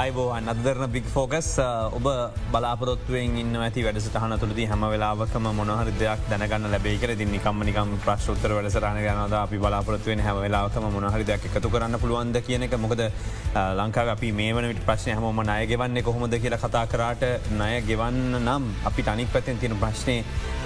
අයිබෝ අනදරන බික් focus ඔබ බලාපොත්තුවෙන් ඉන්න ඇති වැඩසටහන තුළදී හැම වෙලාවකම මොනහර දෙයක් දැනගන්න ලැබේකර ති නිකම්මනිකම් ප්‍රශ්ෝත්තර වැඩසරන ගනද අපි බලාපොත්තුවෙන් හැම වෙලාවකම මොනහරි දෙයක් එකතු කරන්න පුළුවන්ද කියන එක. මොකද ලංකාව අපි මේ වනට ප්‍රශ්නය හම නය ගෙවන්නේ කොහොමද කියලා කතා කරාට නය ගෙවන්න නම් අපි තනික් පැත්තෙන් තියෙන ප්‍රශ්නය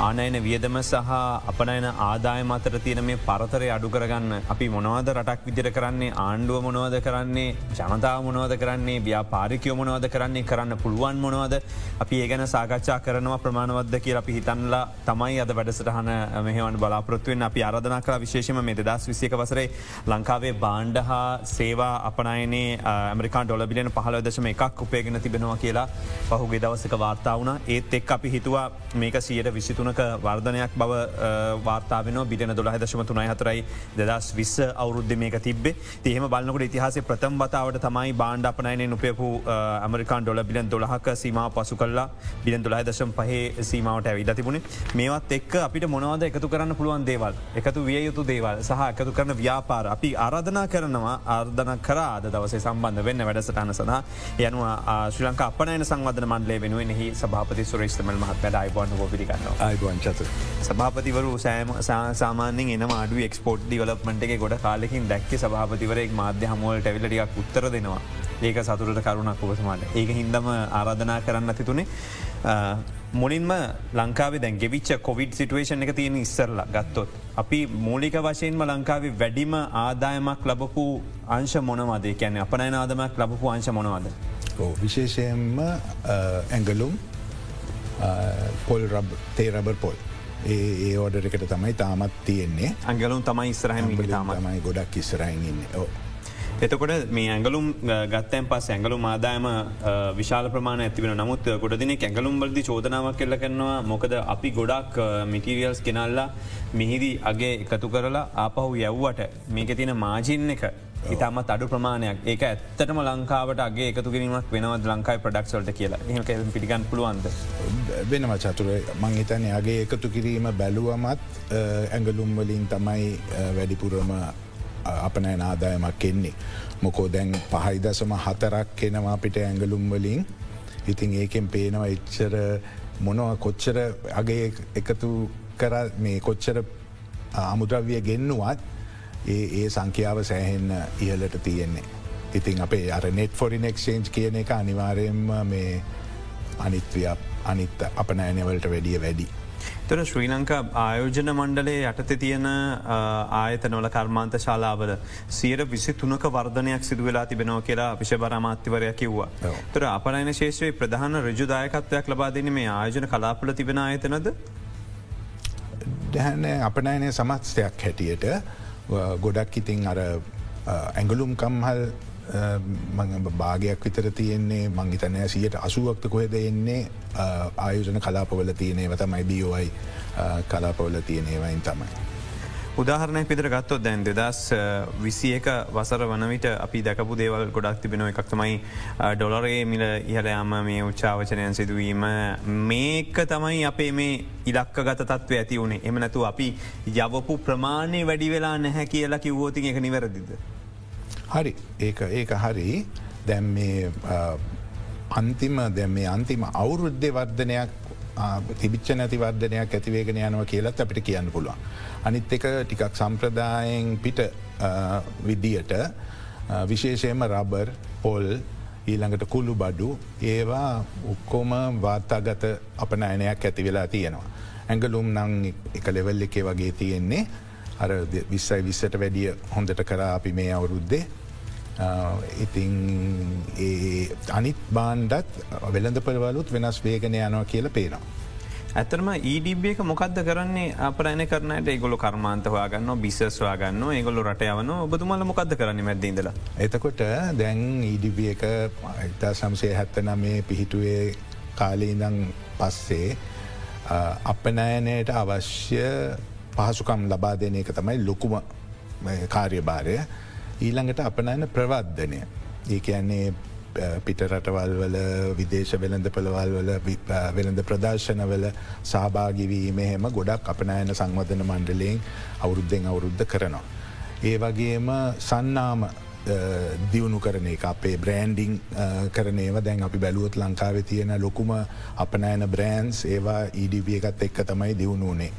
ආනයන වියදම සහ අපනයන ආදාය මතර තියෙන මේ පරතරය අඩු කරගන්න අපි මොනවද රටක් විදිර කරන්නේ ආණ්ඩුව මොනවද කරන්නේ ජනතාව මොනවද කරන්නේ ව්‍යාපාරිකයෝ මොනවද කරන්නේ කරන්න පුළුවන් මොනවද? අපි ඒ ගැන සාකච්ඡා කරනවා ප්‍රමාණවද්ද කිය අපි හිතන්ලා තමයි අද වැඩසටහන මෙහවන් බලාපොත්තුවෙන් අපි අරධන කර විශේෂම මේ දස් විසියක වසරේ ලංකාවේ බාණ්ඩ හා සේවා අපනයනේ ඇමරිකා ඩොල බිලියන පහල දශම එකක් උපයගෙන තිබෙනවා කියලා පහුගේ දවසක වාර්තා වුණ. ඒත් එක් අපි හිතුවා මේක සියට විසිතුනක වර්ධනයක් බව වාර්තාාවන බිටන දොළ දශම තුනයි හතරයි දෙදස් විස්ස අවුරුද්ධ මේක තිබේ තිහෙම බලන්නකට ඉතිහාසේ ප්‍රථම් වතාවට තමයි බාණ්ඩ අපනයනෙන් උපයපු ඇමරිකාන් ඩොල බිලන් දොළහක සීම පසු කල්ලා බිලන් දොළහ දශම් පහේ සීමාවට ඇවිද තිබුණේ. මේවත් එක් අපිට මොනවද එකතු කරන්න පුළුවන් දේවල්? එකතු විය යුතු දේවල් සහ එකතු කරන ව්‍යාපාර. අපි ආරාධනා කරනවා ආර්ධන කරාද දවසේ සම්බන්ධ වෙන්න වැඩසටන සඳහා. යනවා ශ්‍රී ලංකා අපනයන සංවධන මන්ලේ වෙනුවෙන් එහි සභාපති සුරේෂ්තමල් මහත් පැඩ අයිබන්න පිරිගන්න අයිබංචත සභාපතිවරු සෑම සාමානෙන් එන අඩු එක්ස්පෝට් දිවලපමටගේ ගොඩ කාලෙකින් දැක්ක සභාපතිවරෙක් මාධ්‍ය හමුවලට ඇවිලටියක් උත්තර දෙනවා. ඒක සතුරට කරුණක් ඔබතුමාට ඒක හින්දම ආරාධනා කරන්න ඇතිතුනේ මුලින්ම ලංකාව දැන් ගෙවිච්ච කොවිඩ් සිටුවේෂන් එක තියෙන ඉස්සරලා ගත්තොත්. අපි මූලික වශයෙන්ම ලංකාවේ වැඩිම ආදායමක් ලබපු අංශ මොනවද කියැන අපනය ආදමක් ලබපු අංශ මොනවද. විශේෂයෙන්ම ඇඟලුම් පොල් තේ රබර් පොල්. ඒ ඕඩර එකට තමයි තාමත් තියෙන්නේ අංගලුම් තමයි ඉස්රහම තමයි ගොඩක් ඉස්රහින්න ඕ. එතකොට මේ ඇඟලුම් ගත්තයන් පස් ඇඟලුම් ආදායම විශාල ප්‍රමාණ ඇතිවෙන නමුත් ගොඩදින ඇඟලුම් වලදි චෝදනාවක් කෙල්ල කරනවා. මොකද අපි ගොඩක් මිටිරියල්ස් කෙනල්ලා මිහිදී අගේ එකතු කරලා ආපහු යව්වට මේක තියෙන මාජින්න එක ඉතාමත් අඩු ප්‍රමාණයක්. ඒක ඇත්තටම ලංකාවට අගේ එකතු කිරීමක් වෙනවත් ලංකායි ප්‍රඩක්ස්වලට කියලා. එහක පිටිගන් පුළුවන්ද. වෙනම චතුර. මං හිතන අගේ එකතු කිරීම බැලුවමත් ඇඟලුම් වලින් තමයි වැඩිපුරම අපනෑ නාදායමක් එන්නේ. මොකෝ දැන් පහයිදසම හතරක් කෙනවා අපිට ඇඟලුම් වලින් ඉතින් ඒකෙන් පේනවා එච්චර මොනව කොච්චර අගේ එකතු කර මේ කොච්චර අමුද්‍රව්‍ය ගෙන්නුවත් ඒ ඒ සංඛ්‍යාව සෑහෙන්න ඉහලට තියෙන්නේ. ඉතින් අපේ අර නෙට් ෆොරින් එක්ෂේන්ජ් කියන එක අනිවාරයෙන්ම මේ අනිත්වයක් අනිත් අප නෑනවලට වැඩිය වැඩි. තොර ශ්‍රී ලංකා ආයෝජන මණ්ඩලේ යටත තියෙන ආයතනවල කර්මාන්ත ශාලාවල සියයට විසි තුනක වර්ධනයක් සිදු වෙලා තිබෙනව කියලා විශෂබරමාත්‍යවරය කිව්වා. තොර අපනයින ශේෂවේ ප්‍රධාන රජුදායකත්වයක් ලබා දෙන මේ ආයෝජන කලාපල තිබෙන ආයතනද. දැහැන අපනයනය සමත්ස්තයක් හැටියට ගොඩක් ඉතින් අර ඇඟලුම් කම්හල් භාගයක් විතර තියෙන්නේ. මංගිතනෑ සියට අසුවක්ත කොහෙද එන්නේ. ආයෝජන කලාපවල තියනේ වතමයි බියෝයි කලාපවල තියනේවයින් තමයි. උදාහරණය පිතර ගත්තොත් දැන් දෙදස් විසියක වසර වනවිට අපි දැකපු දේවල් ගොඩක් තිබෙන එකක් තමයි ඩොලරේ මිල ඉහලයාම මේ උච්චාවචනයන් සිදුවීම. මේක තමයි අපේ මේ ඉලක්ක ගත තත්ව ඇති වුණේ. එම නැතු අපි යවපු ප්‍රමාණය වැඩි වෙලා නැහැ කියලා කිව්වෝතින් එක නිවැරදිද. හරි ඒක ඒක හරි දැම් මේ අන්තිම දැ මේ අන්තිම අවුරුද්ධ වර්ධනයක් තිබිච්ච නැති වර්ධනයක් ඇතිවේගෙන යනවා කියලත් අපිට කියන්න පුළුවන්. අනිත් එක ටිකක් සම්ප්‍රදායෙන් පිට විදියට විශේෂයම රබර් පොල් ඊළඟට කුල්ලු බඩු ඒවා උක්කෝම වාර්තාගත අපනෑනයක් ඇති වෙලා තියෙනවා. ඇඟලුම් නං එක ලෙවල් එකේ වගේ තියෙන්නේ අර විස්සයි විස්සට වැඩිය හොඳට කරා අපි මේ අවුරුද්දේ ඉතිං අනිත් බාණ්ඩත් වෙළඳ පරවලුත් වෙනස් වේගෙන යනවා කියල පේනවා. ඇතරම ඊඩබ එක මොකක්ද කරන්නේ අපරන කරනට ඒගොල කර්මාන්ත හයාගන්න බිස්සස්වා ගන්න ඒගොල රට යවන ඔබතුමල මොකක්ද කරන්න මැදදල. එතකොට දැන් ඊඩබ එක ඉතා සම්සේ හැත්ත නමේ පිහිටුවේ කාලීදං පස්සේ අපනෑනයට අවශ්‍ය පහසුකම් ලබා දෙන එක තමයි ලොකුම කාර්යභාරය ඊළඟට අපනෑන ප්‍රවද්ධනය. ඒ කියන්නේ පිටරටවල් වල විදේශ වෙළඳ පළවල් වල වෙළඳ ප්‍රදර්ශනවල සහභාගිවීම හෙම ගොඩක් අපනෑන සංවධන මණ්ඩලයෙන් අවුරුද්ධෙන් අවුරුද්ධ කරනවා. ඒ වගේම සන්නාම දියුණු කරන එක අපේ බ්‍රෑන්ඩිං කරනේව දැන් අපි බැලුවොත් ලංකාව තියෙන ලොකුම අපනෑන බ්‍රෑන්ස් ඒවා EDP එකත් එක්ක තමයි දියුණුනේ.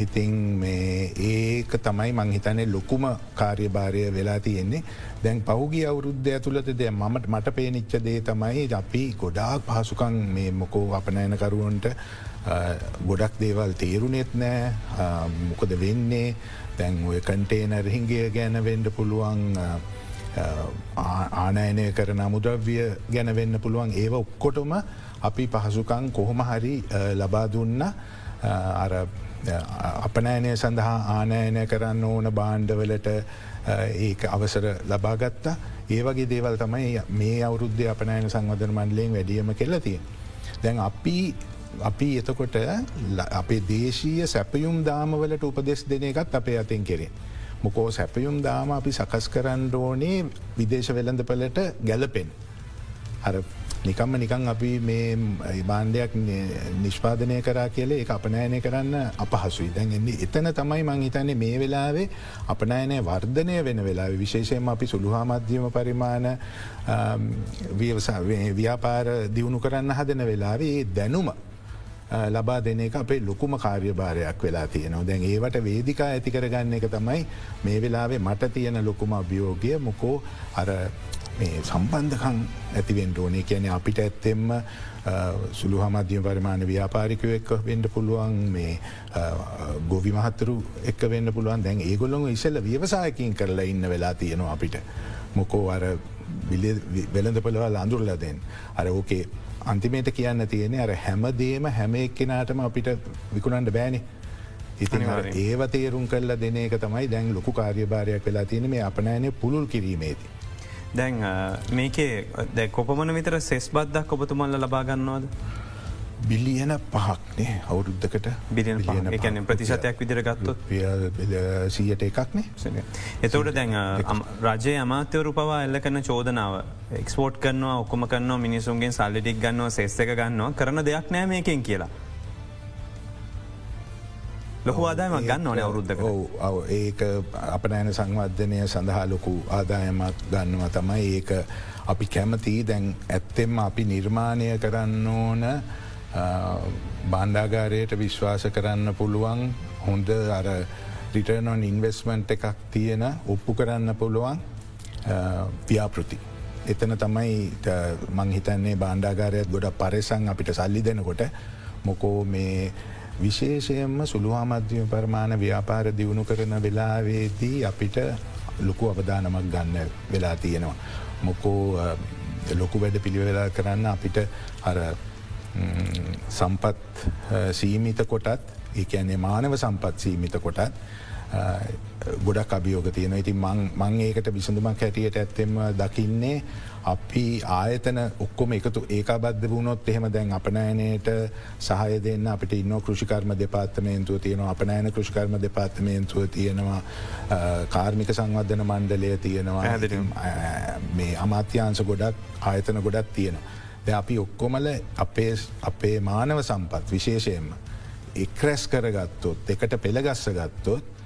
ඉතිං මේ ඒක තමයි මංහිතනේ ලොකුම කාර්යභාරය වෙලා තියෙන්නේ. දැන් පහුගිය අවුරුද්ධ ඇතුළත දෙ මට මට පේනිච්ච දේ තමයි අපි ගොඩාක් පහසුකං මේ මොකෝ අපනෑනකරුවන්ට ගොඩක් දේවල් තේරුනෙත් නෑ. මොකද වෙන්නේ? දැන් ඔය කන්ටේනර් හිංගිය ගැන වෙන්ඩ පුළුවන් ආනයනය කරන අමුද්‍රව්‍ය ගැන වෙන්න පුළුවන්. ඒව ඔක්කොටම අපි පහසුකං කොහොම හරි ලබා දුන්න. අර අපනෑනය සඳහා ආනෑනය කරන්න ඕන බාණ්ඩවලට ඒ අවසර ලබාගත්තා ඒවගේ දේවල් තමයි මේ අවුද්ධ අපනෑන සංවධන මණ්ඩලයෙන් වැඩියම කෙලතිය. දැන් අපි අපි එතකොට අපේ දේශීය සැපයුම් දාමවලට උපදෙස් දෙන එකත් අපේ අතින් කෙරේ. මොකෝ සැපයුම් දාම අපි සකස් කරන්න ඕනේ විදේශ වෙළඳපලට ගැලපෙන්. අර නිකම්ම නිකං අපි මේ බාණ්ඩයක් නිෂ්පාදනය කරා කියලේ එක අපනෑනය කරන්න අපහසුයි. දැන් එන්නේ එතන තමයි මං හිතන්නේ මේ වෙලාවේ අපනෑනය වර්ධනය වෙන වෙලා විශේෂයෙන් අපි සුළුහා මධ්‍යම පරිමාණ ව්‍යාපාර දියුණු කරන්න හදන වෙලාවේ දැනුම ලබා දෙන එක අපේ ලොකුම කාර්යභාරයක් වෙලා තියෙනවා. දැන් ඒවට වේදිකා ඇතිකරගන්න එක තමයි මේ වෙලාවේ මට තියෙන ලොකුම අභියෝගය. මොකෝ අර මේ සම්බන්ධකං ඇතිවෙන්ට ඕනේ. කියන අපිට ඇත්තෙම්ම සුළු හමධ්‍යම පරිමාණ ව්‍යාපාරිකය එක්ක වෙන්ඩ පුළුවන් මේ ගොවි මහත්තරු එක් වෙන්න පුළුවන්. දැන් ඒගොල්ලොම ඉසල්ල ව්‍යවසායකින් කරලා ඉන්න වෙලා තියෙනවා අපිට. මොකෝ අර වෙළඳ පොළවල් අඳුරලදෙන් අර ඕකේ අන්තිමේට කියන්න තියෙන අර හැමදේම හැම එක්කෙනටම අපිට විකුණන්ට බෑනි. ඉතින් ඒව තේරුම් කල්ල දෙන එක තමයි දැන් ලොකු කාර්යභාරයක් වෙලා තියෙන මේ අපනෑනය පුළුල් කිරීමේදී. දැන් මේකේ දැ කොපමන විතර සෙස් බද්දක් ඔබතුමල්ල ලබාගන්නවාද. බිල්ලියන පහක්නේ අවුරුද්ධකට බිලියන ගැන ප්‍රතිශතයක් විදිර ගත්තොත්? සියට එකක්නේ එතවට දැන් රජය අමාත්‍යවරු පවා එල්ල කන චෝදනාව එක්ස්පෝට් කරනවා ඔක්කොම කන්න මිනිසුන්ගේ සල්ලිටික් ගන්නවා සෙස්සක ගන්නවා කරන දෙයක් නෑ මේකෙන් කියලා. ලොහු ආදායමක් ගන්න ඕන අවුරුද්ධක ඔව ඒක අප නෑන සංවර්ධනය සඳහා ලොකු ආදායමක් ගන්නවා තමයි ඒක අපි කැමතිී දැන් ඇත්තෙම අපි නිර්මාණය කරන්න ඕන බණ්ඩාගාරයට විශ්වාස කරන්න පුළුවන් හොඳ අර රිටර්නොන් ඉන්වස්මන්ට් එකක් තියෙන ඔප්පු කරන්න පුළුවන් ව්‍යාපෘති. එතන තමයි මංහිතන්නේ බණ්ඩාගාරයත් ගොඩ පරෙසං අපිට සල්ලි දෙනකොට මොකෝ මේ විශේෂයෙන්ම සුළුහාමධ්‍යම පරමාණ ව්‍යාපාර දියුණු කරන වෙලාවේදී අපිට ලොකු අවධානමක් ගන්න වෙලා තියෙනවා. මොකෝ ලොකු වැඩ පිළිවෙලා කරන්න අපිට අර සම්පත් සීමිත කොටත් ඒකන්නේ මානව සම්පත් සීමිත කොටත් ගොඩක් අභියෝග තියෙන ඉතින් මං ඒකට විසඳුමක් හැටියට ඇත්තෙම දකින්නේ අපි ආයතන ඔක්කොම එකතු ඒක බද්ධ වුණොත් එහෙම දැන් අපනෑනයට සහය දෙන්න අපිට ඉන්න කෘෂිකර්ම දෙපාත්තමේන්තුව තියෙනවා අපනෑන කෘෂිකර්ම දෙපාත්තමේන්තුව තියෙනවා කාර්මික සංවර්ධන මණ්ඩලය තියෙනවා මේ අමාත්‍යංශ ගොඩක් ආයතන ගොඩක් තියෙනවා. ද අපි ඔක්කොමල අපේ අපේ මානව සම්පත් විශේෂයෙන්ම එක්රැස් කරගත්තොත් එකට පෙළගස්ස ගත්තොත්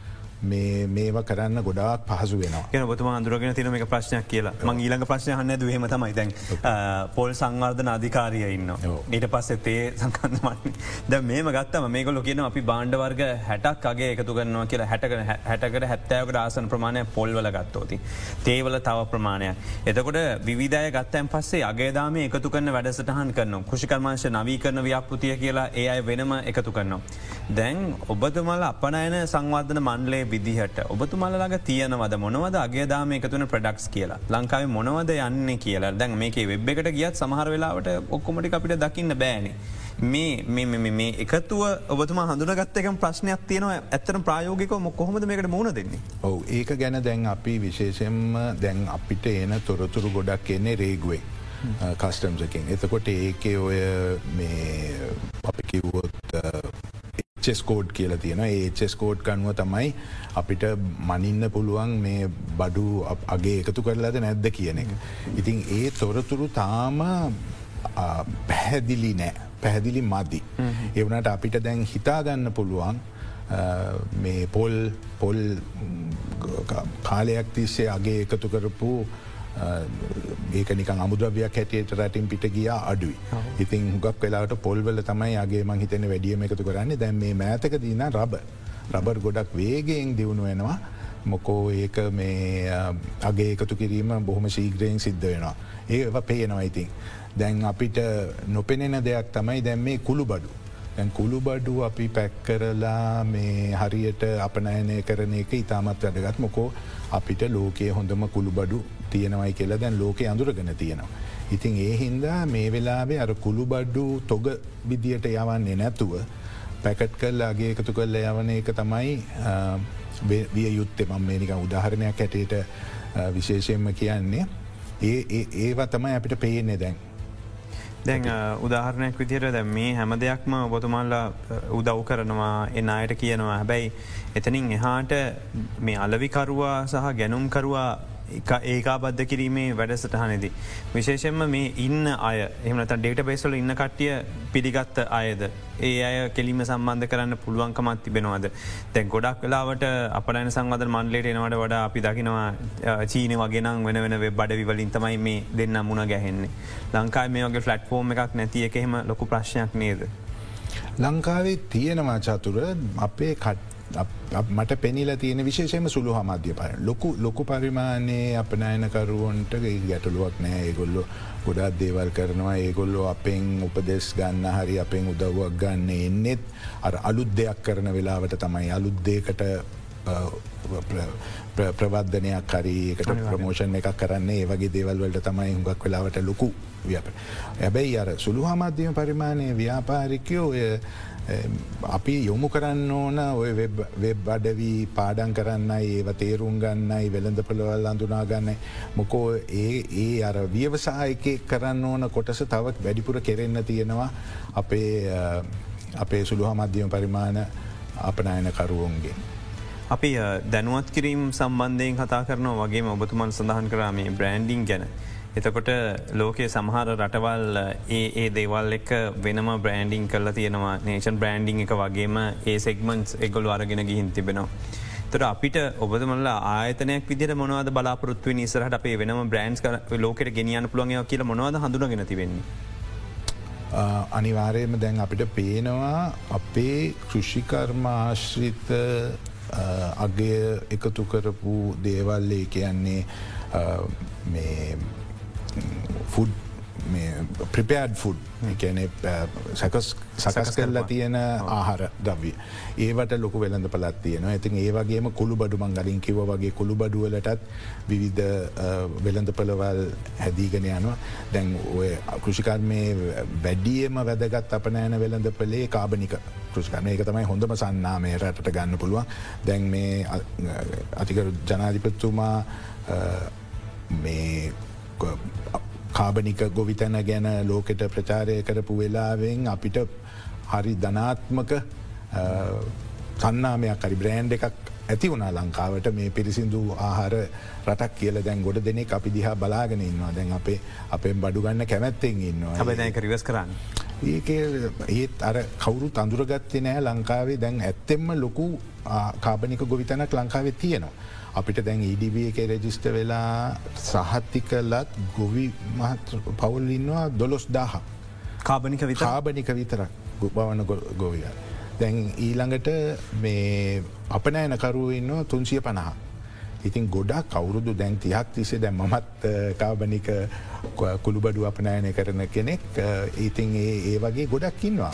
මේව කරන්න ගොඩාක් පහසු වෙන බතුම අන්දුරගෙන තින එක ප්‍රශ්නයක් කියලා. මං ඊළඟ ප්‍රශ්න හන්න දහෙම තමයි. දැන් පොල් සංවර්ධන අධිකාරය ඉන්න ඊට පස්සේ තේ සංකන්දමන්න ද මේම ගත්තම මේකොල කියන අපි බාණ්ඩවර්ග හැටක් අගේ එකතු කරනවා කියලා. හැටක හැටකට හැත්තෑවකට ආසන ප්‍රමාණය පොල්වල ගත්තෝති. තේවල තව ප්‍රමාණයක්. එතකොට විවිධය ගත්තයන් පස්සේ අගේදාම එකතු කරන වැඩසටහන් කරන කෘෂිකර්මාංශ නවී කරන ව්‍යාපෘතිය කියලා ඒ අය වෙනම එකතු කරනවා. දැන් ඔබතුමල අපනයන සංවර්ධන මණ්ඩලේ විදිහට ඔබතුමල්ලඟ තියනවද මොනවද අගේදාම එකතුන ප්‍රඩක්ස් කියලා ලංකාව මොනවද යන්න කියලා දැන් මේක වෙබ් එකට ගියත් සමහර වෙලාවට ඔක්කොමටි අපිට දකින්න බෑන. මේ මේ එකතුව ඔබතුම හඳුනගත්තක ප්‍රශ්නයක් තියනවා ඇත්තන ප්‍රයෝගික මො කොහොමද මේකට මුණ දෙන්නේ. ඔව ඒක ගැන දැන් අපි විශේෂෙන්ම දැන් අපිට එන තොරතුරු ගොඩක් එන්නේ රේගුවේ. කස්ටම්සකින් එතකොට ඒකේ ඔය මේ අපි කිව්වොත් චෙස්කෝඩ් කියලා තියෙන ඒචෙස්කෝඩ් කනුව තමයි අපිට මනින්න පුළුවන් මේ බඩු අගේ එකතු කරලාද නැද්ද කියන එක. ඉතින් ඒ තොරතුරු තාම පැහැදිලි නෑ පැහැදිලි මදි. එවනට අපිට දැන් හිතාගන්න පුළුවන් මේ පොල් පොල් කාලයක් තිස්සේ අගේ එකතු කරපු ඒක නිකන් අමුද්‍රවයක් හැටියට රැටින් පිට ගිය අඩුයි. ඉතින් හුගක් වෙලාට පොල්වල තමයි අගේ මං හිතන වැඩියම එකතු කරන්නේ. දැන් මේ මෑතක දීන රබ රබර් ගොඩක් වේගෙන් දියුණු වෙනවා. මොකෝ ඒක මේ අගේ එකතු කිරීම බොහොම ශීග්‍රයෙන් සිද්ධ වෙනවා. ඒ පේනවා ඉතින්. දැන් අපිට නොපෙනෙන දෙයක් තමයි දැන් මේ කුළු බඩු දැන් කුළු බඩු අපි පැක්කරලා මේ හරියට අපනයනය කරන එක ඉතාමත් වැඩගත් මොකෝ අපිට ලෝකයේ හොඳම කුළු බඩු තියෙනවයි කියලා දැන් ලෝක අඳුරගෙන තියෙනවා. ඉතින් ඒ හින්දා මේ වෙලාවේ අර කුළු බඩ්ඩු තොග විදියට යවන්නේ නැතුව පැකට් කල්ලාගේ එකතු කල්ල යවන එක තමයි විය යුත්තේ මං මේනික උදාහරණයක් ඇටේට විශේෂයෙන්ම කියන්නේ ඒ ඒවා තමයි අපිට පේන්නේ දැන්. දැන් උදාහරණයක් විදිර දැ මේ හැම දෙයක්ම ඔබතුමල්ලා උදව් කරනවා එන්න අයට කියනවා හැබැයි එතනින් එහාට මේ අලවිකරුවා සහ ගැනුම්කරවා ඒකා බද්ධ කිරීමේ වැඩසටහනෙදී. විශේෂෙන්ම මේ ඉන්න අය එමනත ඩේට බේස්වල ඉන්න කට්ටිය පිළිගත්ත අයද. ඒ අය කෙලිම සම්බන්ධ කරන්න පුළුවන්කමත් තිබෙනවාද. දැන් ගොඩක් වෙලාවට අපනන සංවද මන්ලේට එනවට වඩා අපි දකිනවා චීන වගෙන වෙන වෙන බඩවිවලින් තමයි මේ දෙන්න මුණ ගැහෙන්නේ. ලංකායි මේ වගේ ෆලට් ෆෝර්ම් එකක් නැති එක එහෙම ලොකු ප්‍රශ්නයක් නේද. ලංකාවේ තියෙනවා චතුර අපේ කට් මට පෙනිල තියෙන විශේෂම සුළු හමධ්‍ය පර. ලොකු ලොකු පරිමාණයේ අපනයනකරුවන්ට ගැටලුවක් නෑ. ඒගොල්ලො ගොඩත් දේවල් කරනවා. ඒගොල්ලෝ අපෙන් උපදෙස් ගන්න හරි අපෙන් උදව්වක් ගන්න එන්නෙත් අලුත් දෙයක් කරන වෙලාවට තමයි. අලුත්දේකට ප්‍රවර්ධනයක් කරීකට ප්‍රමෝෂණ එකක් කරන්නේ ඒ වගේ දේවල්වලට තමයි හුඟක් වෙලාවට ලොකු ව්‍යාප. ඇබැයි අර සුළු හමධ්‍යම පරිමාණය ව්‍යාපාරිකයෝ අපි යොමු කරන්න ඕන ඔය වෙබ් අඩවී පාඩන් කරන්නයි ඒව තේරුම් ගන්නයි වෙළඳ පළවල් අඳුනාගන්න මොකෝ ඒ ඒ අර වියවසායක කරන්න ඕන කොටස තවත් වැඩිපුර කෙරෙන්න තියෙනවා අපේ අපේ සුළු හමධ්‍යම පරිමාණ අපනයන කරුවන්ගේ. අපි දැනුවත් කිරීම් සම්බන්ධයෙන් කතා කරනවා වගේ ඔබතුමන් සඳහන් කරාමේ බ්‍රන්ඩිං ගැන. එතකොට ලෝකයේ සමහර රටවල් ඒ ඒ දේවල් එක වෙනම බ්‍රන්ඩිං කල තියෙනවා නේෂන් බ්‍රන්ඩිං එක වගේම ඒ සෙක්මන්ස් එගොලු අරගෙන ගිහින් තිබෙනවා. තොට අපිට ඔබදමල්ල ආයතනයක් විදිර මොනවද බලාපොරත්ව නිසරහට අපේ වෙනම බ්‍රන්ස් ලෝකට ගෙනියන්න පුළුවන්ය කියල මොනවද හඳුනගෙන තිබෙන්නේ. අනිවාරයම දැන් අපිට පේනවා අපේ කෘෂිකර්මාශ්‍රිත අගය එකතු කරපු දේවල්ලේ කියන්නේ ෆුඩ් ප්‍රිපෑඩ් ෆුඩ් එකන සකස් කරලා තියෙන ආහාර දවී. ඒවට ලොක වෙළඳ පලත් තියෙන ඇතින් ඒවගේම කුළු බඩුමන් ගලින් කිව වගේ කුළු බඩුවලටත් විවිධ වෙළඳ පළවල් හැදීගෙන යනවා. දැන් ඔය කෘෂිකර්මය වැඩියම වැදගත් අප නෑන වෙළඳ පලේ කාබනික කෘෂිකරන එක තමයි හොඳම සන්නාමය රටට ගන්න පුළුවන්. දැන් මේ අතිකර ජනාධිපත්තුමා මේ කාබනික ගොවිතැන ගැන ලෝකෙට ප්‍රචාරය කරපු වෙලාවෙන් අපිට හරි ධනාත්මක සන්නාමයක් හරි බ්‍රෑන්් එකක් ඇති වුණා ලංකාවට මේ පිරිසිදු ආහාර රටක් කියල දැන් ගොඩ දෙනෙ අපි දිහා බලාගෙන ඉන්නවා දැන් අපේ අපෙන් බඩුගන්න කැමැත්තෙන් ඉන්නවා හැබැ රිවස් කරන්න. ඒක ඒත් අර කවුරු තඳුරගත්තේ නෑ ලංකාවේ දැන් ඇත්තෙම්ම ලොකු කාබනික ගොවිතැනක් ලංකාවේ තියෙනවා. අපිට දැන් ඉඩිබ එක රෙජිස්ට වෙලා සහත්ති කලත් ගොවි මහත් පවුල්ඉන්නවා දොළොස් දාහ කාබනික විත කාබනික විතරක් ගොබවන ගොවිය. දැන් ඊළඟට මේ අපනෑනකරුව ඉන්නවා තුන්සිය පණහා. ඉතින් ගොඩක් කවුරුදු දැන් තිහක් තිසේ දැන් මමත් කාබනික කුළුබඩු අපනෑනය කරන කෙනෙක් ඉතින් ඒ වගේ ගොඩක් ඉන්නවා.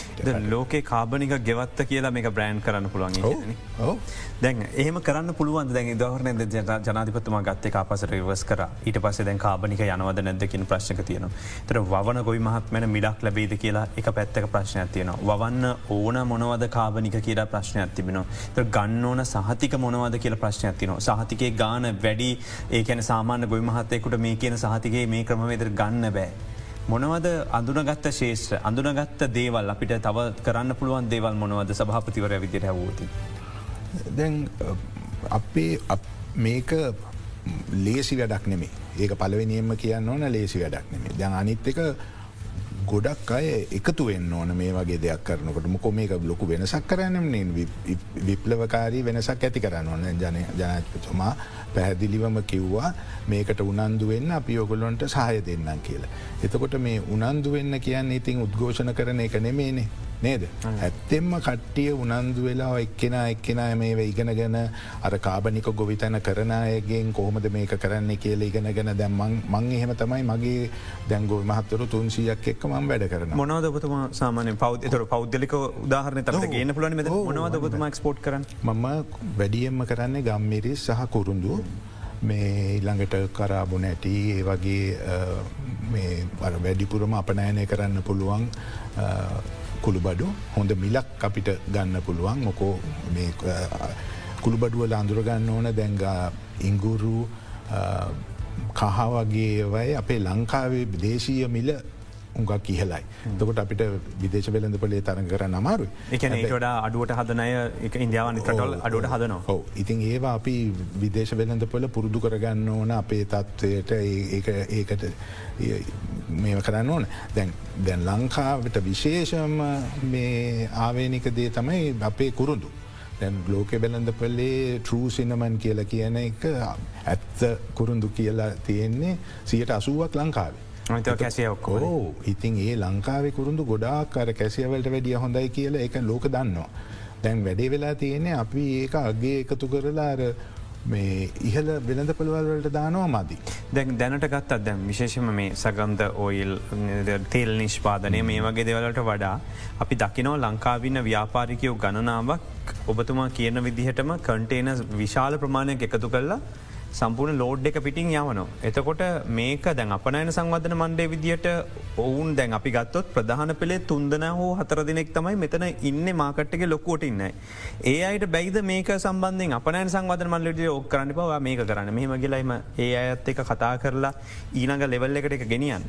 ලෝකේ කාබනික ගෙවත්ත කියලා මේක බ්‍රෑන්් කරන්න පුළුවන් දැන් ඒම කරන්න පුළුවන් දැන් දවරන ජනාධිපතුම ගත්තේ අපසට වස් කර ඊට පස්සේ දැන් කාබනික යනවද නැදකින් ප්‍රශ්ක තියෙන. තර වන ගොයි මහත්මන මිඩක් ලබේද කියලා එක පැත්තක ප්‍රශ්නයක් තියෙන. වන්න ඕන මොනවද කාබනික කියලා ප්‍රශ්නයක් තිබෙන. ගන්න ඕන සහතික මොනවද කියල ප්‍රශ්නයක් තින සහතිකේ ගාන වැඩි ඒකැන සාමාන්‍ය ගොයි මහත්තයකුට මේ කියන සහතිගේ මේ ක්‍රමවේද ගන්න බෑ. මොනවද අඳුනගත්ත ශේෂ්‍ර අඳුනගත්ත දේවල් අපිට තව කරන්න පුළුවන් දේවල් මොනවද සභහපතිවර විදිර හැවූති. දැන් අපේ මේක ලේසි වැඩක් නෙමේ ඒක පලවෙනියම කියන්න ඕන ලේසි වැඩක් නෙමේ දැන් අනිත් එක ගොඩක් අය එකතු වෙන්න ඕන මේ වගේ දෙයක් කරනකට මොකො මේක ලොකු වෙනසක් කරන්න විප්ලවකාරී වෙනසක් ඇති කරන්න ඕන ජන ජනපතුමා පැහැදිලිවම කිව්වා මේකට උනන්දු වෙන්න අපි ඔගොලොන්ට සහය දෙන්නම් කියලා. එතකොට මේ උනන්දු වෙන්න කියන්න ඉතින් උද්ඝෝෂණ කරන එක නෙමේනේ. නේද. ඇත්තෙම්ම කට්ටිය උනන්දු වෙලා එක්කෙන එක්කෙන මේ ඉගෙනගෙන අර කාබනික ගොවිතැන කරනයගෙන් කොහොමද මේක කරන්න කියල ඉගෙනගෙන දැම්මන් මං එහෙම තමයි මගේ දැංගෝ මහත්තරු තුන්සියක් එක්ක මම් වැඩ කරන මොනවද ඔබතුම සාමානය පෞද් තර පෞද්ලික උදාහරන තර ගන්න පුලන මොනවද ඔබතුම ක්ස්පෝට් කරන්න? මම වැඩියම්ම කරන්නේ ගම්මිරිස් සහ කුරුන්දු මේ ඊළඟට කරාබු නැටි ඒ වගේ වැඩිපුරම අපනෑනය කරන්න පුළුවන් කුළුබඩු හොඳ මිලක් අපිට ගන්න පුළුවන්. මොකෝ කුළුබඩුවල අඳුරගන්න ඕන. දැංගා ඉංගුරු කහ වගේ වයි අපේ ලංකාවේ දේශීය මිල උඟක් කියහලයි. තකොට අපිට විදේශ වෙලඳ පලේ තරග කරන්න අමාරු එකන ට අඩුවට හදනය එක ඉන්දියාවන් රටල් අඩුවට හදනවා. හෝ ඉතින් ඒවා අපි විදේශ වෙලඳ පොල පුරුදු කරගන්න ඕන අපේ තත්ත්වයට ඒකට මේ කරන්න ඕන. දැන් දැන් ලංකාවට විශේෂම මේ ආවේනික දේ තමයි අපේ කුරුදු. දැන් ලෝක බැලඳ පල්ලේ ටරූ සිනමන් කියලා කියන එක ඇත්ත කුරුන්දු කියලා තියෙන්නේ සියට අසුවක් ලංකාවේ. කැසිය ඔක්කෝ ඉතින් ඒ ලංකාවේ කුරුදු ගොඩාක් අර කැසියවලට වැඩිය හොඳයි කියලා එක ලෝක දන්නවා. දැන් වැඩේ වෙලා තියෙන්නේ අපි ඒක අගේ එකතු කරලා මේ ඉහල වෙළඳ පළවල්වලට දානවා මදි. දැන් දැනට ගත්තත් දැම් විශේෂම මේ සගන්ධ ඔයිල් තෙල් නිෂ්පාදනය මේ වගේ දෙවලට වඩා අපි දකිනෝ ලංකාවින්න ව්‍යාපාරිකයෝ ගණනාවක් ඔබතුමා කියන විදිහටම කන්ටේන විශාල ප්‍රමාණයක් එකතු කරලා සම්පූර්ණ ලෝඩ් එක පිටිං යවනවා. එතකොට මේක දැන් අපනෑන සංවධන මණ්ඩේ විදිට ඔවුන් දැන් අපි ගත්තොත් ප්‍රධාන පෙළේ තුන්දන හෝ හතර දෙනෙක් තමයි මෙතන ඉන්න මාකට්ක ලොකෝට ඉන්න. ඒ අයට බැයිද මේක සම්බන්ධෙන් අපනෑන සංවධන මල්ලට ඔක් කරන්න පවා මේක කරන්න මෙහම ගලයිම ඒ අයත් එක කතා කරලා ඊනඟ ලෙවල් එකට එක ගෙනියන්න.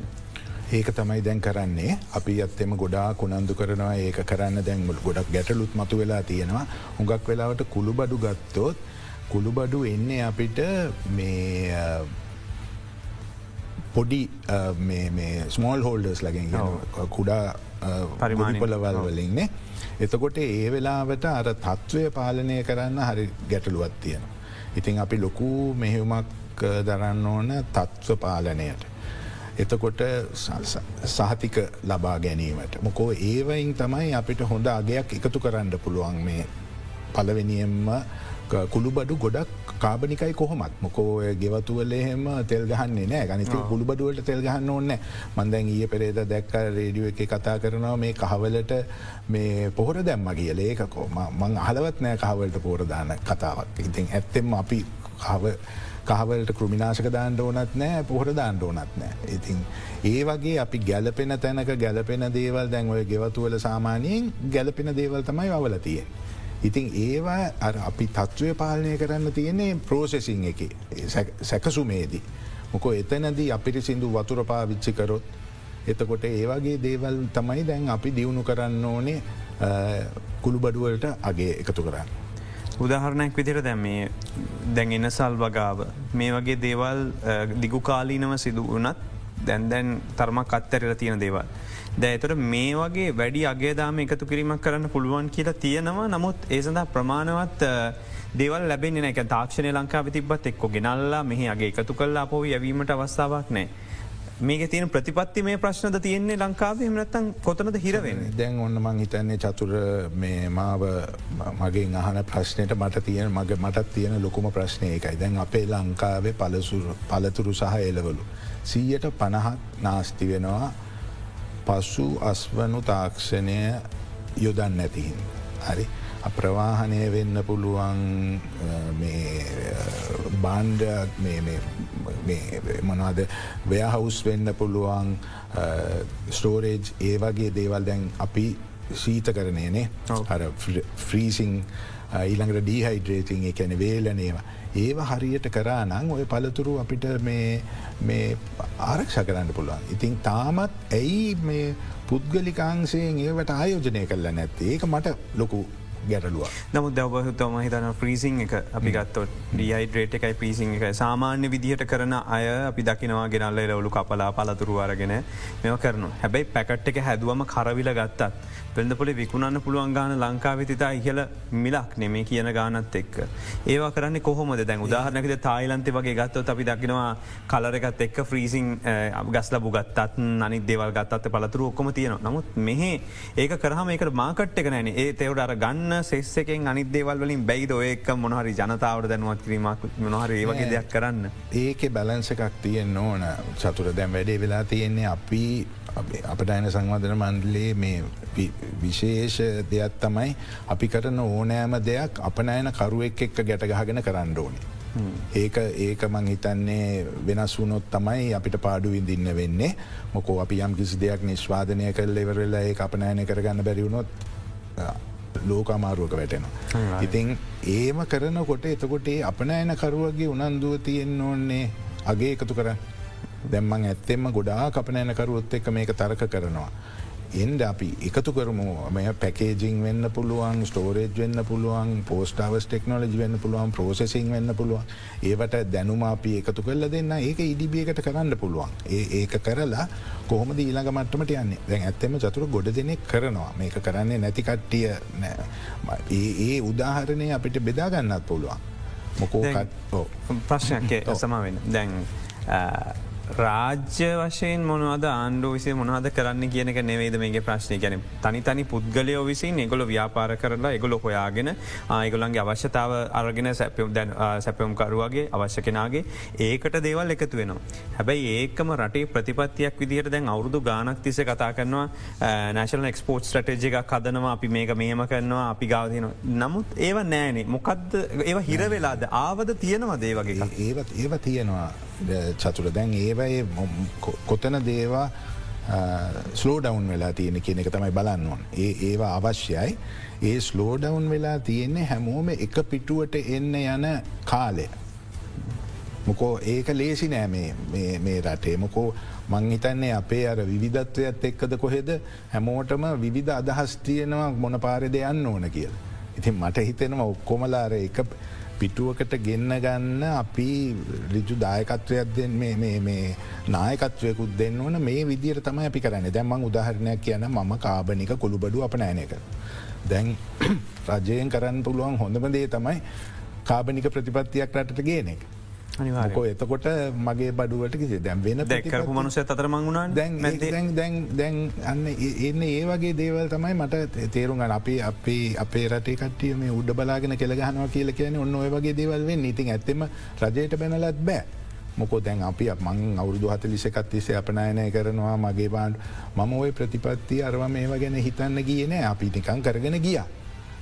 ඒක තමයි දැන් කරන්නේ අපි අත්තෙම ගොඩා කුණන්දු කරනවා ඒක කරන්න දැන්ගල් ගොඩක් ගැටලුත් මතු වෙලා තියෙනවා හුඟක් වෙලාවට කුළු බඩු ගත්තොත් කුළුබඩු එන්නේ අපිට මේ පොඩි ස්මෝල් හෝල්ඩර්ස් ලගින් කුඩා පරිමාණිපලවල් වලින්නේ එතකොට ඒ වෙලාවට අර තත්ත්වය පාලනය කරන්න හරි ගැටලුවත් තියෙන. ඉතින් අපි ලොකු මෙහෙවුමක් දරන්න ඕන තත්ත්ව පාලනයට. එතකොට සහතික ලබා ගැනීමට. මොකෝ ඒවයින් තමයි අපිට හොඳ අගයක් එකතු කරන්න පුළුවන් මේ පලවෙනියෙන්ම කුළුබඩු ගොඩක් කාබනිකයි කොහොමත්. මොකෝ ගෙවතුවල එහෙම තෙල් ගහන්නේ නෑ. ගනිත කුළුබඩුවලට තෙල් ගහන්න ඕන්න මන්දැන් ඒ පෙරේද දැක්ක රේඩියෝ එක කතා කරනවා මේ කහවලට මේ පොහොර දැම්ම කියල. ඒකකෝ මං අහලවත් නෑ කහවලට පෝරදාන කතාවක්. ඉතින් ඇත්තෙම අපි කව කහවලට කෘමිනාශක දාන්න ඕනත් නෑ පොහොර දාන්න ඕනත් නෑ. ඉතින් ඒ වගේ අපි ගැලපෙන තැනක ගැලපෙන දේවල් දැන් ඔය ගෙවතුවල සාමානයෙන් ගැලපෙන දේවල් තමයි අවලතියෙන්. ඉතින් ඒවා අපි තත්ත්වය පාලනය කරන්න තියන්නේ ප්‍රෝසෙසිං එක සැකසුමේදී. මොකෝ එතනදී අපිරි සිින්දු වතුර පාවිච්චි කරොත් එතකොට ඒවගේ දේවල් තමයි දැන් අපි දියුණු කරන්න ඕනේ කුළුබඩුවලට අගේ එකතු කරන්න. උදාහරණයක් විදිර දැම් මේ දැන් එන්න සල් වගාව මේ වගේ දේවල් දිගු කාලීනව සිදු වනත් දැන් දැන් තරමක් අත්තරල තියෙන දේවල්. දැතට මේ වගේ වැඩි අගේදාම එකතු කිරීමක් කරන්න පුළුවන් කියලා තියෙනවා. නමුත් ඒ සඳහා ප්‍රමාණවත් දේවල් ලැබෙන එක තාක්ෂණය ලංකාව තිබත් එක්කො ගෙනල්ලා මෙහි අගේ එකතු කල්ලා පොව යවීමට අවස්ථාවක් නෑ. මේක තියෙන ප්‍රතිපත්ති මේ ප්‍රශ්නද තියෙන්නේ ලංකාව? හමනත්තන් කොතනද හිරවෙන දැන් ඔන්න මං හිතන්නේ චතුර මේ මාව මගේ අහන ප්‍රශ්නයට මට තියෙන මගේ මටත් තියෙන ලොකුම ප්‍රශ්නය එකයි දැන් අපේ ලංකාවේ පලසුර පලතුරු සහ එලවලු. සීයට පණහත් නාස්ති වෙනවා. පසු අස්වනු තාක්ෂණය යොදන්න ඇතිහින්. හරි? අප්‍රවාහනය වෙන්න පුළුවන් බාන්්ඩ මොනාද ව්‍යහවුස් වෙන්න පුළුවන් ස්ටෝරේජ් ඒ වගේ දේවල් දැන් අපි සීත කරනයනේ අර ෆ්‍රීසිං ඊළඟට ඩීහයිඩ්‍රේතින් එකැන වේලනේවා ඒව හරියට කරා නං ඔය පළතුරු අපිට මේ ආරක්ෂ කරන්න පුළුවන්. ඉතින් තාමත් ඇයි මේ පුද්ගලිකාංසයෙන් ඒවට ආයෝජනය කරලා නැත්තේ ඒක මට ලොකු ගැටලුව. නමුත් දවහතුම හිතන ප්‍රීසිං එක අපි ගත්තොත් ඩියයිඩ්‍රේට එකයි පිසිං එක සාමාන්‍ය විදිහට කරන අය අපි දකිනවා ගෙනල්ල ලවලු කපලා පලතුරු අරගෙන මෙ කරනු හැබැයි පැකට් එක හැදුවම කරවිල ගත්තත්. පෙල්ඳපොලි විකුණන්න පුළුවන් ගාන ලංකාවිතිතා ඉහල මිලක් නෙමේ කියන ගානත් එක්ක. ඒවා කරන්න කොහොමද? දැන් උදාහරනකද තායිලන්ත වගේ ගත්තොත් අපි දකිනවා කලරකත් එක්ක ෆ්‍රීසිං ගස්ල බුගත්තත් අනි දෙවල් ගත්තත් පලතුරු ඔක්කොම තියෙන නමුත් මෙහ ඒක කරහම ඒක මාකට් එක නෑන. ඒ තෙවට අර ගන්න සෙස්සකෙන් අනි දේවල් වලින් බැයිද ඔයක මොහරි ජනතාවට දැනුවත් කිරීමක් මොහර ඒවගේ දෙයක් කරන්න. ඒක බැලන්ස එකක් තියෙන් ඕන. චතුර දැම් වැඩේ වෙලා තියෙන්නේ අපි අපට අයන සංවාධන මණ්ඩලේ මේ විශේෂ දෙයක් තමයි අපි කරන ඕනෑම දෙයක් අපනෑන කරුවෙක් එක්ක ගැටගහගෙන කරන්න ඕනේ. ඒක ඒක මං හිතන්නේ වෙනස් වුනොත් තමයි අපිට පාඩු විඳින්න වෙන්නේ මොකෝ අපි යම් කිසි දෙයක් නිශ්වාදනය කල් එවරල්ලා ඒ අපනෑන කරගන්න බැරිවුණොත් ලෝකමාරුවක වැටෙනවා. ඉතින් ඒම කරනකොට එතකොටේ අපනෑන කරුවගේ උනන්දුව තියෙන් ඕන්නේ අගේ එකතු කරන්න. දැම්මන් ඇත්තෙම ගොඩා කපනෑනකරුවොත් එක මේක තරක කරනවා. එන්ඩ අපි එකතු කරමු. මෙය පැකේජිං වෙන්න පුළුවන් ස්ටෝරේජ් වෙන්න පුළුවන් පෝස්ටාවස් ටෙක්නෝලජි වෙන්න පුළුවන් ප්‍රෝසෙසිං වෙන්න පුළුවන්. ඒවට දැනුම අපි එකතු කල්ල දෙන්න. ඒක ඉඩිබියකට කරන්න පුළුවන්. ඒ ඒක කරලා කොහොම ඊළඟ මට්ටමට යන්නේ? දැන් ඇත්තම චතුර ගොඩ දෙනෙක් කරනවා. මේක කරන්නේ නැතිකට්ටිය ඒ ඒ උදාහරණය අපිට බෙදාගන්නත් පුළුවන්. මොකෝ ප්‍රශ්නයක් සමාවෙන් දැන් රාජ්‍ය වශයෙන් මොනවද ආණ්ඩු විසේ මොනහද කරන්න කියනක නෙවේද මේගේ ප්‍රශ්නය ගැන තනි තනි පුද්ගලයෝ විසින් එගොල ව්‍යාපාර කරලා එගොල හොයාගෙන ආයගොලන්ගේ අවශ්‍යතාව අරගෙන සැපම් දැන් සැපම්කරුවගේ අවශ්‍ය කෙනගේ ඒකට දේවල් එකතු වෙනවා. හැබැයි ඒකම රටේ ප්‍රතිපත්තියක් විදිහට දැන් අවුරුදු ගානක් තිස කතා කරනවා නැශල එක්ස්පෝට් ස්ටටේජ එකක් කදනවා අපි මේක මේම කරනවා අපි ගාවතින නමුත් ඒව නෑනේ. මොකක්ද ඒව හිරවෙලාද ආවද තියෙනවා දේවගේ ඒවත් ඒව තියෙනවා. චතුර දැන් ඒවයි කොතන දේවා ස්ලෝඩවන් වෙලා තියෙන කියන එක තමයි බලන්නවන්. ඒ ඒවා අවශ්‍යයි. ඒ ස්ලෝඩවන් වෙලා තියෙන්නේ හැමෝම එක පිටුවට එන්න යන කාලය. මොකෝ ඒක ලේසි නෑ මේ රටේ මොකෝ මං හිතන්නේ අපේ අර විධත්වයත් එක්කද කොහෙද හැමෝටම විවිධ අදහස් තියෙනවා මොන පාරෙද යන්න ඕන කියල. ඉතින් මට හිතෙනවා ඔක්කොමලාර එක පිටුවකට ගෙන්න ගන්න අපි රිජු දායකත්වයක් දෙන් මේ නායකත්වයකුත් දෙන්න ඕන. මේ විදිර තමයි අපි කරන්න. දැම්මං උදාහරණයක් කියන මම කාබනික කොළුබඩු අප නෑනක. දැන් රජයෙන් කරන්න පුළුවන් හොඳම දේ තමයි කාබනික ප්‍රතිපත්තියක් රටට ගේන අනිවාකෝ එතකොට මගේ බඩුවට කිසි දැම් වෙන දැක්කරපු මනුස අතර මංගුණා දැන් දැන් දැන් අන්න එන්න ඒ වගේ දේවල් තමයි මට තේරුම් ගන්න. අපි අපි අපේ රටේ කටිය මේ උඩ බලාගෙන කෙළගහනවා කියල කියන ඔන්න ඔය වගේ දේවල්වෙන් ඉතින් ඇත්තම රජයට බැනලත් බෑ. මොකෝ දැන් අපි මං අවුදු හත ලිසකත් තිසේ අපනයනය කරනවා. මගේ බාන් මම ඔය ප්‍රතිපත්ති අරව මේවා ගැන හිතන්න කියන අපි නිකං කරගෙන ගිය.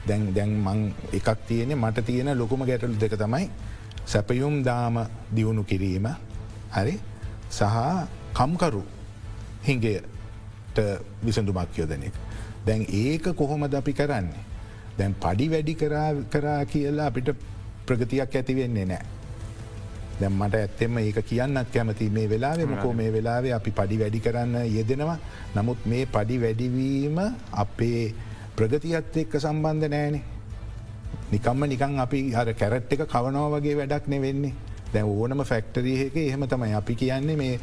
දැන් දැන් මං එකක් තියෙන මට තියෙන ලොකුම ගැටලු දෙක තමයි සැපයුම් දාම දියුණු කිරීම හරි සහ කම්කරු හිංගේට විසඳුමක් යොදනෙක්. දැන් ඒක කොහොමද අපි කරන්නේ. දැන් පඩි වැඩි කරා කියලා අපිට ප්‍රගතියක් ඇතිවෙන්නේ නෑ. දැම් මට ඇත්තෙම ඒක කියන්නත් කැමති මේ වෙලාවේ මකෝ මේ වෙලාවේ අපි පඩි වැඩි කරන්න යෙදෙනවා නමුත් මේ පඩි වැඩිවීම අපේ ප්‍රගතියත් එක්ක සම්බන්ධ නෑනේ නිකම්ම නිකං අපි හර කැරට් එක කවනෝ වගේ වැඩක් නෙවෙන්නේ. දැ ඕනම ෆැක්ටරීහක එහෙම තමයි. අපි කියන්නේ මේ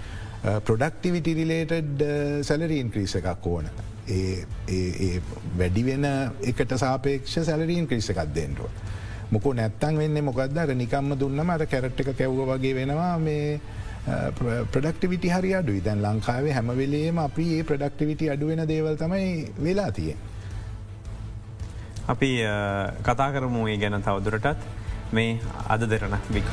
ප්‍රොඩක්ටිවිටි රිලේටඩ් සැලරීන් ක්‍රීස එකක් ඕන. ඒ වැඩිවෙන එකට සාපේක්ෂ සැලරීන් ක්‍රීස එකක් දෙෙන්ටුව. මොකෝ නැත්තන් වෙන්න මොකක්දර නිකම්ම දුන්නම අර කැරට් එක කැව්ව වගේ වෙනවා මේ ප්‍රඩක්ටිවිටි හරි අඩුයි. දැන් ලංකාවේ හැමවෙලේම අපි ඒ ප්‍රඩක්ටිවිටි අඩුවෙන දේවල් තමයි වෙලා තියෙන්. අපි කතා කරමු ඒ ගැන තවදුරටත්. මේ අද දෙරන බික්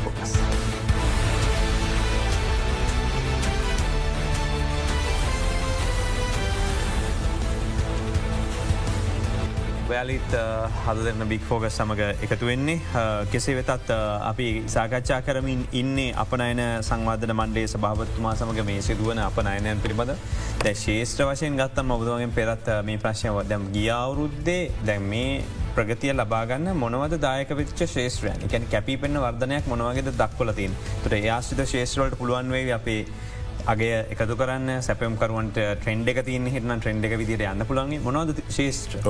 ඔයාලිත් හද දෙන්න බික් ෆෝගස් සමඟ එකතු වෙන්නේ. කෙසේ වෙතත් අපි සාකච්ඡා කරමින් ඉන්නේ අපනයන සංවාධන මණ්ඩේ සභාවත්තුමා සමඟ මේ සිදුවන අප අයනයන් පිළිබඳ. දැ ශේෂ්ත්‍ර වශයෙන් ගත්තම් ඔබදුවගෙන් පෙරත් මේ ප්‍රශ්නය වදම් ගියවුරුද්දේ දැන් මේ ප්‍රගතිය ලබාගන්න මොනවද දායක විච්ච ශේෂත්‍රයන්? එකැන කැපී පෙන්න්න වර්ධනයක් මොනවගේද දක්වලතින් තුට ඒයාශ්ිත ශේෂත්‍රවලට පුළුවන්වේ අපේ අගේ එකතු කරන්න සැපම් කරුවන්ට ට්‍රෙන්ඩ එක තින් හිටන ට්‍රෙන්ඩ එක විදිට යන්න පුළන්ගේ මොනවද ශේෂත්‍ර.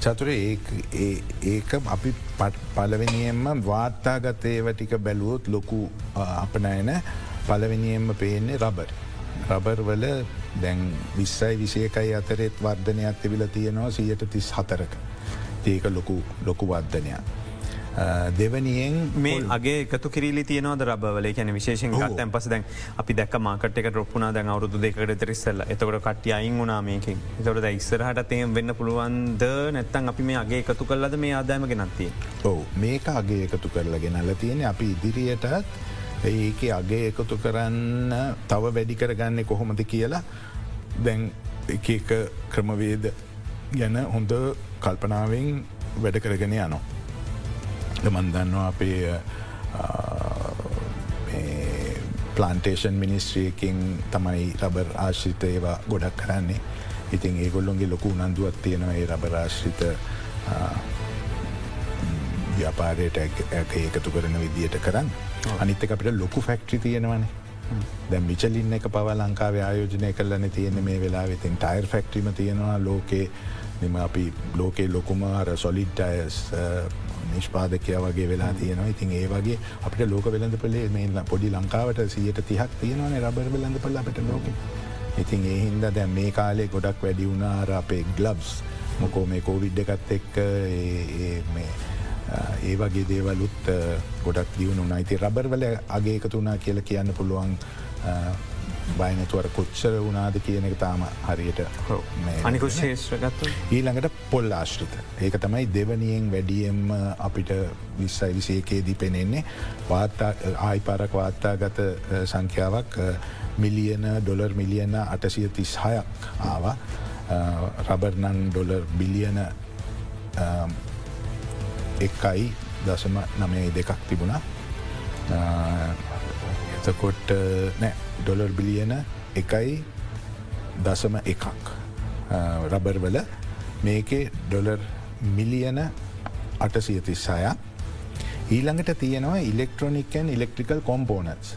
චතුර ඒක අපි පලවෙනියෙන්ම වාර්තාගතයව ටික බැලුවොත් ලොකු අපනයන පලවෙනියෙන්ම පේන්නේ රබර්. රබර් වල දැන් විස්සයි විසයකයි අතරෙත් වර්ධනයක් තිබිල තියෙනවා සියට තිස් හතරක. ඒක ලොකු ලොකු වර්ධනයක්. දෙවනියෙන් මේ අගේ එකතු කිරලි තියනවද රබවල? කියන විශේෂෙන් ගත්තැන් පස දැන් අපි දැක් මාකට එක ොප්පුනා දැන් අවුදු දෙකට තෙරිස්සල්ල එතකට කට්ටිය අයින් වුනා මේකින්. එතකට ඉස්සරහට තේම් වෙන්න පුළුවන්ද? නැත්තන් අපි මේ අගේ එකතු කරලද මේ ආදායම ගෙනත්තිය. ඔව. මේක අගේ එකතු කරලා ගෙනල්ල තියෙන අපි ඉදිරියටත් ඒක අගේ එකතු කරන්න තව වැඩි කරගන්නේ කොහොමද කියලා දැන් එක ක්‍රමවේද ගැන හොඳ කල්පනාවෙන් වැඩ කරගෙන යනවා. මන්දන්නවා අපේ ප්ලාන්ටේෂන් මිනිස්ත්‍රියකින් තමයි රබර් ආශ්‍රිත ඒවා ගොඩක් කරන්නේ. ඉතින් ඒගොල්ලොන්ගේ ලොකු උනන්දුවත් තියෙනවා ඒ රබරාශ්‍රිත ව්‍යාපාරයට ඒකතු කරන විදියට කරන්න. අනිත්ත අපිට ලොකු ෆැක්ට්‍රි තියෙනවනේ. දැ මිචලින්න එක පව ලංකාව ආයෝජනය කරලන තියෙන මේ වෙලා වෙතින් ටයිර් ෆැක්ට්‍රිම තියෙනවා. ලෝකේ නිම අපි ලෝකේ ලොකුම අර සොලිඩ්ටයස් නිෂ්පාදකය වගේ වෙලා තියෙනවා. ඉතින් ඒ වගේ අපිට ලෝක වෙළඳ පලේ මේ පොඩි ලංකාවට සියට තිහක් තියෙනවන රබර් වෙළඳ පල අපට ලෝක. ඉතින් ඒ හින්ද දැන් මේ කාලේ ගොඩක් වැඩි වුණාර අපේ ග්ලබ්ස් මොකෝ මේ කෝවිඩ් එකත් එක්ක ඒ වගේ දේවලුත් ගොඩක් දියුණු නයිති රබර්වල අගේකතුනා කියල කියන්න පුළුවන් බයිනතුවර කොච්චර වනාද කියන එක තාම හරියට අනිකු ශේෂ්‍රගත්ත ඊළඟට පොල් ආශ්‍රිත. ඒක තමයි දෙවනියෙන් වැඩියම් අපිට විස්සයි විසේකේදී පෙනෙන්නේ. වාත්තා ආයිපාරක් වාත්තාගත සංඛ්‍යාවක් මිලියන ඩොලර් මිලියන අටසිය තිස් හයක් ආවා රබර්නන් ඩොලර් බිලියන එක්කයි දසම නමේ දෙකක් තිබුණා. එතකොට නෑ ඩොලර් බිලියන එකයි දසම එකක්. රබර්වල මේකේ ඩොලර් මිලියන අටසියතිස්සාය ඊළඟට තියෙනවා ඉලෙක්ට්‍රොනිකන් ඉලෙක්ට්‍රිකල් කොම්පෝනස්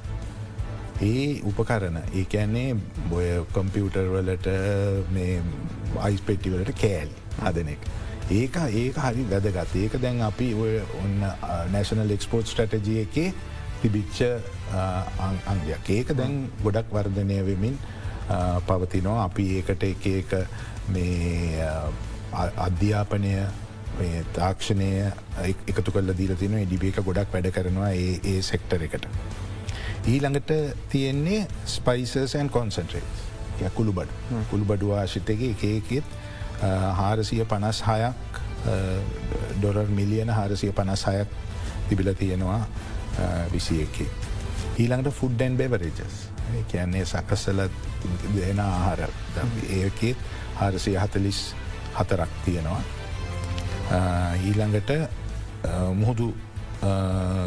ඒ උපකරන ඒ ඇන්නේ බොය කොම්පියුටර් වලට මේ අයිස්පෙට්ටිවලට කෑල් හදනෙක් ඒක ඒක හරි වැදගත්. ඒක දැන් අපි ඔය ඔන්න නැශනල් එක්ස්පෝට් ස්ටටජිය එකේ තිබිච්ච අංගයක්. ඒක දැන් ගොඩක් වර්ධනය වෙමින් පවතිනවා. අපි ඒකට එක එක මේ අධ්‍යාපනය තාක්ෂණය එකතු කල දීල තින ඩිබේක ගොඩක් වැඩ කරනවා ඒ ඒ සෙක්ටර එකට. ඊළඟට තියෙන්නේ ස්පයිසර්සන් කොන්සන්ට්‍රේට් කුළු බඩ කුළු බඩු ආශිතගේ එකේකෙත් හාරසිය පනස් හයක් ඩොරර් මිලියන හාරසිය පනස් හයක් තිබිල තියෙනවා විසි එකේ. ඊළඟට ෆුඩ්ඩන් බෙවරේජස් කියන්නේ සකසල දෙන ආහාර. ඒකෙත් හාරසිය හතලිස් හතරක් තියෙනවා. ඊළඟට මුහුදු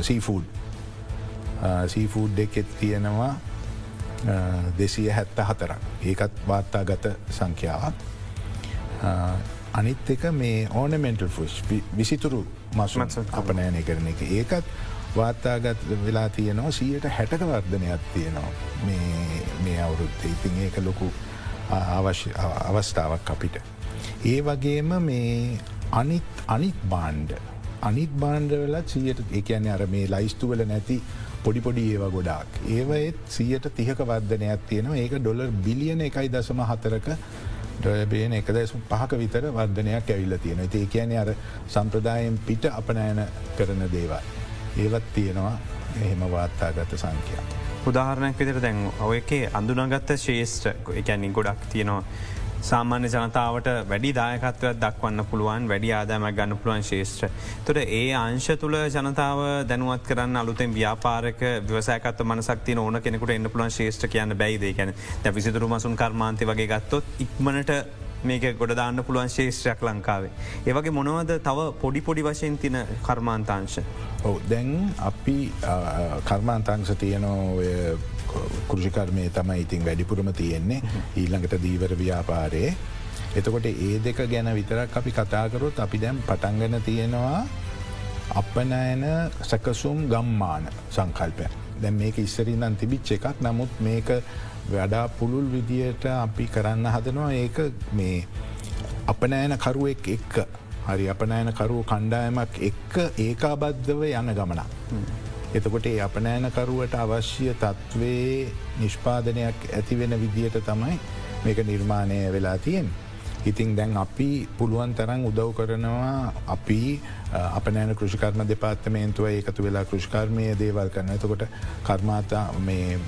සීෆූඩ් සීෆූඩ් එකෙත් තියෙනවා දෙසිය හැත්ත හතරක් ඒකත් වාර්තා ගත සංඛ්‍යාවක් අනිත් එක මේ ඕනමෙන්ටල් ෆුස් විසිතුරු මසු අපනෑනය කරන එක. ඒකත් වාර්තාගත් වෙලා තියනවා. සියට හැටක වර්ධනයක් තියෙනවා මේ අවුරුත් ඉතින් ඒක ලොකු අවශ්‍ය අවස්ථාවක් අපිට. ඒ වගේම මේ අනිත් අනිත් බාණ්ඩ අනිත් බාණ්ඩ වෙලා සියට එකන්නේ අර මේ ලයිස්තුවල නැති පොඩිපොඩි ඒව ගොඩක්. ඒවත් සියට තිහක වර්ධනයක් තියෙනවා. ඒක ඩොලර් බිලියන එකයි දසම හතරක ඩොයබේන එක දැසුම් පහක විතර වර්ධනයක් ඇවිල්ල තියෙන ඒ කියන අර සම්ප්‍රදායෙන් පිට අපනෑන කරන දේවල්. ඒවත් තියෙනවා එහෙම වාත්තාගත සංඛ්‍යා. උදාහරණයක් විතර දැන් ඔය එකේ අඳුනගත්ත ශේෂ්ඨ එකැනින් ගොඩක් තියෙනවා. සාමාන්‍ය ජනතාවට වැඩි දායකත්වයක් දක්වන්න පුළුවන් වැඩි ආදාමක් ගන්න පුළුවන් ශේෂ්ත්‍ර. තොට ඒ අංශ තුළ ජනතාව දැනුවත් කරන්න අලුතෙන් ව්‍යාපාරක වසෑකත් මනසක්තින ඕන කෙනෙකුට එන්න පුළුවන් ශේෂ්ඨ කියන්න බැයිදේ ගැන දැ විසිතුරු මසුන් කර්මාන්තය වගේ ගත්තොත් ඉක්මනට මේක ගොඩදාන්න පුළුවන් ශේෂත්‍රයක් ලංකාවේ. ඒවගේ මොනවද තව පොඩි පොඩි වශයෙන් තින කර්මාන්තාංශ. ඔව දැන් අපි කර්මාන්තංශ තියනෝ කෘෂිකර්මය තමයි ඉතින් වැඩිපුරම තියෙන්නේ ඊළඟට දීවර ව්‍යාපාරයේ. එතකොට ඒ දෙක ගැන විතරක් අපි කතාකරොත් අපි දැම් පටන්ගන තියෙනවා අපනෑන සැකසුම් ගම්මාන සංකල්පය. දැන් මේක ඉස්සරින්දන් තිබිච්ච එකක් නමුත් මේක වඩා පුළුල් විදියට අපි කරන්න හදනවා ඒක මේ අප නෑන කරුවෙක් එක්ක හරි අපනෑනකරුව කණ්ඩායමක් එක්ක ඒකාබද්ධව යන ගමනක්. එතකොට ඒ අපනෑනකරුවට අවශ්‍ය තත්ත්වේ නිෂ්පාදනයක් ඇතිවෙන විදියට තමයි මේක නිර්මාණය වෙලා තියෙන්. ඉතිං දැන් අපි පුළුවන් තරන් උදව් කරනවා අපි අප නෑන කෘෂිකර්ම දෙපාත්තමේන්තුව ඒකතු වෙලා කෘෂිකර්මය දේවල් කරන එතකොට කර්මාතා මේ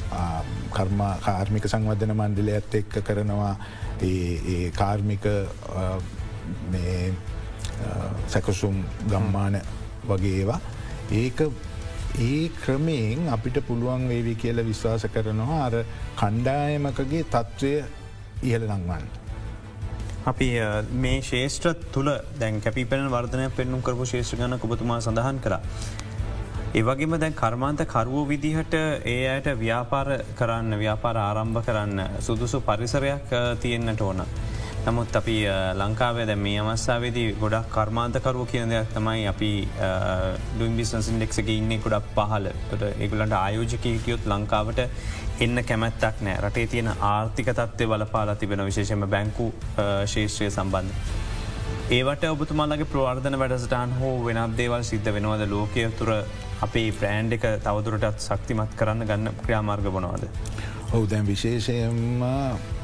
කර්ම කාර්මික සංවධන මණ්ඩලය ඇත් එක්ක කරනවා. ඒ කාර්මික සැකසුම් ගම්මාන වගේ ඒවා. ඒක ඒ ක්‍රමයෙන් අපිට පුළුවන් වේවි කියල විශ්වාස කරනවා. අර කණ්ඩායමකගේ තත්ත්වය ඉහළ නංවන්න. අපි මේ ශේෂත්‍ර තුළ දැන් කැපිපෙන වර්ධනය පෙන්නුම් කරපු ශේෂ්‍ර ගන ඔබතුමා සඳහන් කර. ඒවගේම දැන් කර්මාන්ත කරුවෝ විදිහට ඒ අයට ව්‍යාපාර කරන්න ව්‍යාපාර ආරම්භ කරන්න සුදුසු පරිසරයක් තියෙන්න්නට ඕන. නමුත් අපි ලංකාවේ දැ මේ අමස්සාවේදී ගොඩක් කර්මාන්තකරුව කියන දෙයක් තමයි අපි ඩුම් බිස්නස් ඉන්ඩෙක්සක ඉන්නේ ගොඩක් පහල ට ඒගුලන්ට ආයෝජක හිටියොත් ලංකාවට එන්න කැමැත්තක් නෑ රටේ තියෙන ආර්ථික තත්වය බලපාලා තිබෙන විශේෂම බැංකු ශේෂත්‍රය සම්බන්ධ. ඒවට ඔබතුමාලගේ ප්‍රවර්ධන වැඩසටාන් හෝ වෙනත් දේවල් සිද්ධ වෙනවද ලෝකය තුර අපේ ප්‍රෑන්් එක තවදුරටත් ශක්තිමත් කරන්න ගන්න ක්‍රියාමාර්ග බොනවාද. ඔහු දැන් විශේෂයෙන්ම මේ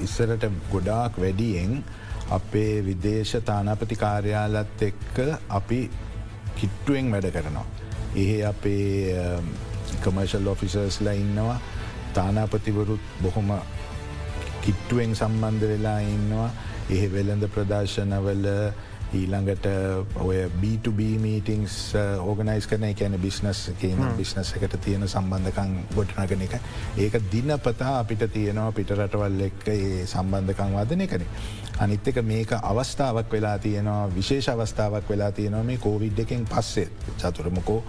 ඉස්සරට ගොඩාක් වැඩියෙන් අපේ විදේශ තානාපති කාර්යාලත් එක්ක අපි කිට්ටුවෙන් වැඩ කරනවා. එහේ අපේ කමර්ශල් ඔෆිසර්ස්ලා ඉන්නවා තානාපතිවරුත් බොහොම කිට්ටුවෙන් සම්බන්ධ වෙලා ඉන්නවා එහ වෙළඳ ප්‍රදර්ශනවල ඊළඟට ඔය B2B මීටිංස් ඕගනයිස් කරන එකැන බිස්නස් කියන බිස්නස් එකට තියෙන සම්බන්ධකං ගොටනගෙන එක ඒක දිනපතා අපිට තියෙනවා පිටරටවල් එක්ක ඒ සම්බන්ධකං වදනය කන. අනිත් එක මේක අවස්ථාවක් වෙලා තියෙනවා විශේෂ අවස්ථාවක් වෙලා තියෙනවා මේ කෝවිඩ් එකෙන් පස්සේ චතුරමකෝ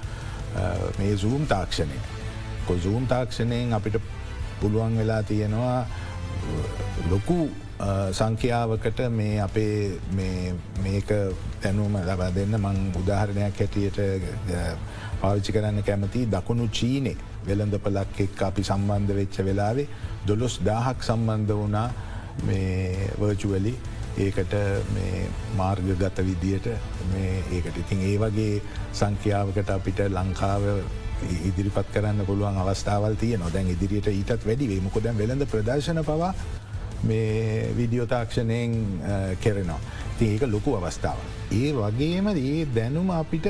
මේ සූම් තාක්ෂණය. කො සූම් තාක්ෂණයෙන් අපිට පුළුවන් වෙලා තියෙනවා ලොකු සංඛ්‍යාවකට මේ අපේ මේක දැනුම ලබා දෙන්න මං උදාහරණයක් හැටියට පාවිච්චි කරන්න කැමති දකුණු චීනේ වෙළඳ පලක් එක් අපි සම්බන්ධ වෙච්ච වෙලාවේ දොළොස් දාහක් සම්බන්ධ වනා වර්ජුවලි ඒකට මාර්ග ගත විදියට ඒකට. ඉතින් ඒ වගේ සංඛ්‍යාවකට අපිට ලංකාව ඉදිරිපත් කරන්න පුළුවන් අවස්ථාවල් තිය නොදැන් ඉදිරියට ඊටත් වැඩි මොකො දැන් වෙළඳ ප්‍රදර්ශන පවා මේ විඩියෝ තාක්ෂණයෙන් කෙරෙනවා. ති ඒක ලොකු අවස්ථාව. ඒ වගේම ඒ දැනුම අපිට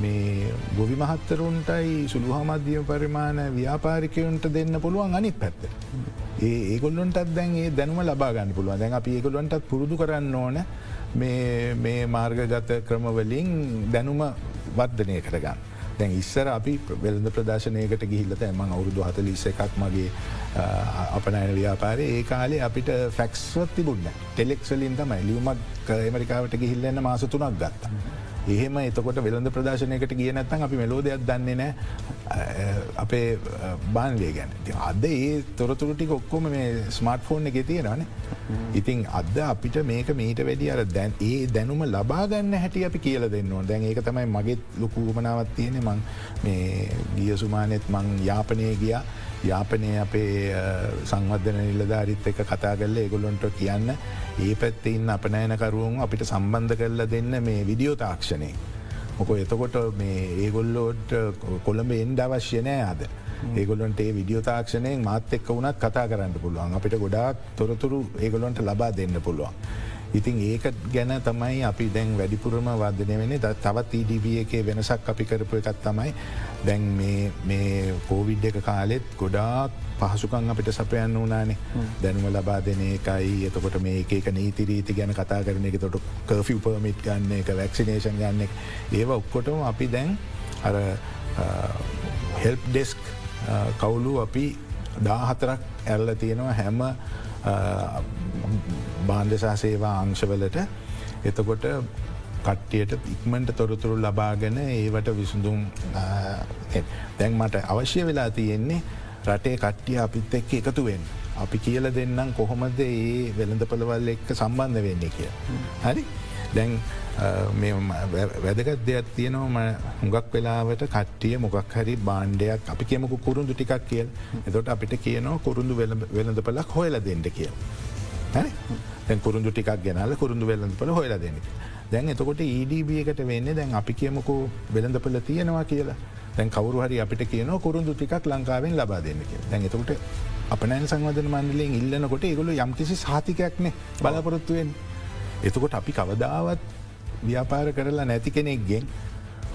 මේ ගොවි මහත්තරුන්ටයි සුළුහමධ්‍යම පරිමාණ ව්‍යාපාරිකයුන්ට දෙන්න පුළුවන් අනිත් පැත්ත. ඒ ඒගොල්ලොන්ටත් දැන් ඒ දැනුම ලබාගන්න පුළුවන් දැන් අපි ඒගොලොන්ටත් පුරුදු කරන්න ඕන මේ මාර්ගගත ක්‍රමවලින් දැනුම වර්ධනය කරගන්න. දැන් ඉස්සර අපි වෙළඳ ප්‍රදර්ශනයකට ගිහිල්ලත එම අවුරුදු හත ලිස්ස එකක් මගේ අපනෑන ව්‍යාපාරය ඒ කාලේ අපිට ෆැක්ස්වත් තිබුන්න ටෙලෙක්වලින් තමයි ලියුමක් එමරිකාවට ගිහිල්ලන්න මාස තුනක් ගත්තා. එහෙම එතකොට වෙළඳ ප්‍රදශනයකට කිය නැත්තන් අපි මෙලෝදයක් දන්නේ නෑ අපේ බාන්ලේ ගැන. අද ඒ තොරතුරටි ඔක්කොම මේ ස්මර්ට් ෆෝන් එක තියෙනවාන. ඉතින් අද අපිට මේක මීට වැඩි අර දැන් ඒ දැනුම ලබාගන්න හැටි අපි කියල දෙන්න දැන් ඒක තමයි මගෙත් ලොකුමනාවත් තියෙන මං මේ ගිය සුමානෙත් මං යාපනය ගියා. යාපනය අපේ සංවධන නිලධාරිත් එක කතා කරල ඒගොලොන්ට කියන්න ඒ පැත්තේ ඉන්න අප නෑනකරුවන් අපිට සම්බන්ධ කරලා දෙන්න මේ විඩියෝ තාක්ෂණය. මොක එතකොට මේ ඒගොල්ලෝට කොළඹ එන්ඩ අවශ්‍ය නෑ අද. ඒගොලොන්ට ඒ විඩියෝ තාක්ෂණයෙන් මාත් එක්ක වුණත් කතා කරන්න පුළුවන් අපිට ගොඩාක් තොරතුරු ඒගොලොන්ට ලබා දෙන්න පුළුවන්. ඉතින් ඒක ගැන තමයි අපි දැන් වැඩිපුරම වර්ධනය වෙන තවත් EDB එකේ වෙනසක් අපි කරපු එකත් තමයි දැන් මේ කෝවිඩ් එක කාලෙත් ගොඩාක් පහසුකන් අපිට සපයන්න වනානේ දැනුම ලබා දෙන එකයි. එතකොට මේ එක නීතිරීති ගැන කතා කරන එක. තොට කර්ෆි පර්මිට් ගන්න එක වැක්සිනේෂන් ගන්න ඒව ඔක්කොටම අපි දැන් අර හෙල්ප් ඩෙස්ක් කවුලු අපි දාහතරක් ඇල්ල තියෙනවා හැම බාන්ධසා සේවා අංශවලට එතකොට කට්ටියට ඉක්මට තොරතුරු ලබාගෙන ඒවට විසුඳුම් දැන් මට අවශ්‍ය වෙලා තියෙන්නේ රටේ කට්ටිය අපිත් එක්ක එකතුවෙන්. අපි කියල දෙන්නම් කොහොමද ඒ වෙළඳ පළවල් එක්ක සම්බන්ධ වෙන්නේ කිය. හරි දැන් වැදගත් දෙයක් තියෙනවම හුඟක් වෙලාවට කට්ටිය මොකක් හරි බාණ්ඩයක් අපි කියමකු කුරුඳු ටිකක් කියල් එතොට අපිට කියනවා කුරුඳු වෙළඳ පලක් හොයල දෙන්න කියල්. දැන් කුරුදු ටික් ගැනල කුරුදු වෙල්ලඳපල හොලා දෙනෙ. දැන් එතකොට EDB එකට වෙන්නේ දැන් අපි කියමකෝ වෙළඳපල තියෙනවා කියලා දැන් කවරු හරි අපිට කියන කුරුදු ටිකක් ලංකාවෙන් ලබා දෙන්න කිය දැන් එතකොට අපනෑන් සංවධන මණ්ඩලයෙන් ඉල්ලනකොට ඒගොලු යම්කිසි සාතිකයක්නේ බලාපොරොත්තුවෙන්. එතකොට අපි කවදාවත් ව්‍යාපාර කරලා නැති කෙනෙක්ගෙන්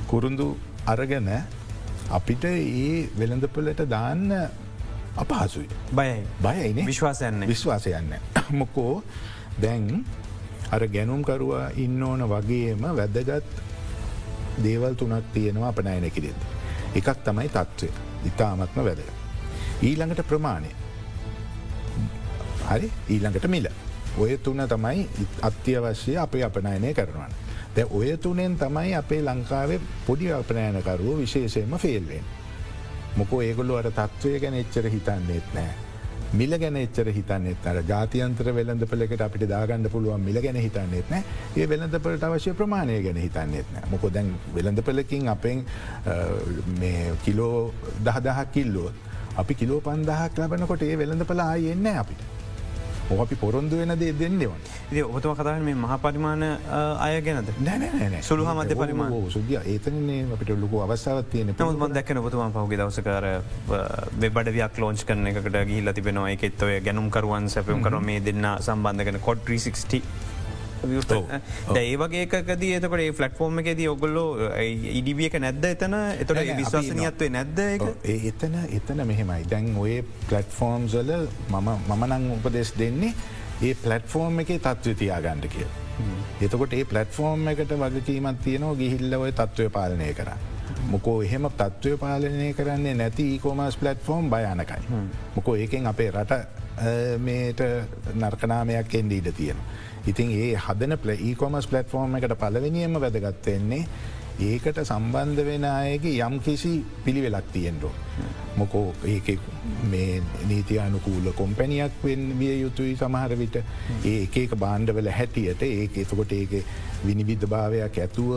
කුරුන්දු අරගෙන අපිට ඒ වෙළඳපලට දාන්න අපහසුයි. බයයි බයයින විශ්වාසයන්න විශ්වාසයන්න. මොකෝ දැන් අර ගැනුම්කරවා ඉන්න ඕන වගේම වැදගත් දේවල් තුනක් තියෙනවා අපනෑන කිරෙද. එකක් තමයි තත්ත්වය ඉතාමත්ම වැදග. ඊළඟට ප්‍රමාණය හරි ඊළඟට මිල. ඔය තුන තමයි අත්‍යවශ්‍ය අපේ අපනයනය කරනවන්න. දැ ඔය තුනෙන් තමයි අපේ ලංකාවේ පොඩි අපනෑනකරුව විශේෂයෙන්ම ෆෙල්වෙන්. මොකෝ ඒගොල්ලු අර තත්ත්වය ගැන එච්චර හිතන්නේෙත් නෑ. මිල ගැන එච්චර හිතන්නෙත් අර ජාතියන්ත්‍ර වෙළඳ පලෙට අපිට දාගන්න පුළුවන් මිල ගැන හිතන්නෙත් නෑ ඒ වෙළඳපලට අවශ්‍ය ප්‍රමාණය ගැන හිතන්නෙත් නෑ මොකො දැන් වෙළඳ පලකින් අපෙන් කිලෝ දහදහක් කිල්ලෝත් අපි කිලෝ පන්දහක් ලබනකොට ඒ වෙළඳ පලා ආයෙන්න අපිට. අපි පොරොන්දු වෙන දේ දෙන්නවන්. ඒ ඔබතුම කතාන මේ මහ පරිමාණ අය ගැනද? නැන සුළු මධ්‍ය පරිමාණ. සුදිය ඒතනේ අපිට ලොකු අවස්ථාවත් තියෙන ම දැක්න ඔබතුම පහුගේ දවසකර වෙබඩවයක් ලෝච් කරන එකට ගිහිල්ල තිබෙනවා. එකෙත්තවය ගැනුම්කරුවන් සැපම් කරන මේ දෙන්න සම්බන්ධගෙන කොඩ් 360 ඒ වගේකද එතකට ඒ ෆලට්ෆෝර්ම එකෙද ඔගොල්ලෝ ඉඩිබිය එක නැද්ද එතන? එතොට විශ්වාසනයත්වේ නැද්ද එතන එතන මෙහෙමයි. දැන් ඔය පලට්ෆෝර්ම්සල මමනං උපදෙස් දෙන්නේ ඒ පලට්ෆෝර්ම් එක තත්ව තියාගණ්ඩ කිය. එතකොට ඒ පලට්ෆෝර්ම් එකට වගකීමත් තියනවා ගිහිල්ල ඔය තත්ත්වය පාලනය කර. මොකෝ එහෙම තත්ත්වය පාලනය කරන්නේ නැති ඒකෝමස් පලට්ෆෝර්ම් භයනකයි. මොකෝ ඒකෙන් අපේ රට මේට නර්කනාමයක් එන්ඩ ඉඩ තියෙනවා. ඉතින් ඒ හදන ඊකොමස් පලට්ෆෝර්ම් එකට පලවෙනියම වැදගත්වෙන්නේ ඒකට සම්බන්ධ වෙන අයගේ යම් කිසි පිළිවෙලක් තියෙන්ඩෝ. මොකෝ ඒ මේ නීති අනුකූල කොම්පැනියක් වෙන් විය යුතුයි සමහර විට ඒ ඒක බාණ්ඩවල හැටියට ඒ එතකොට ඒක විනිවිද්ධ භාවයක් ඇතුව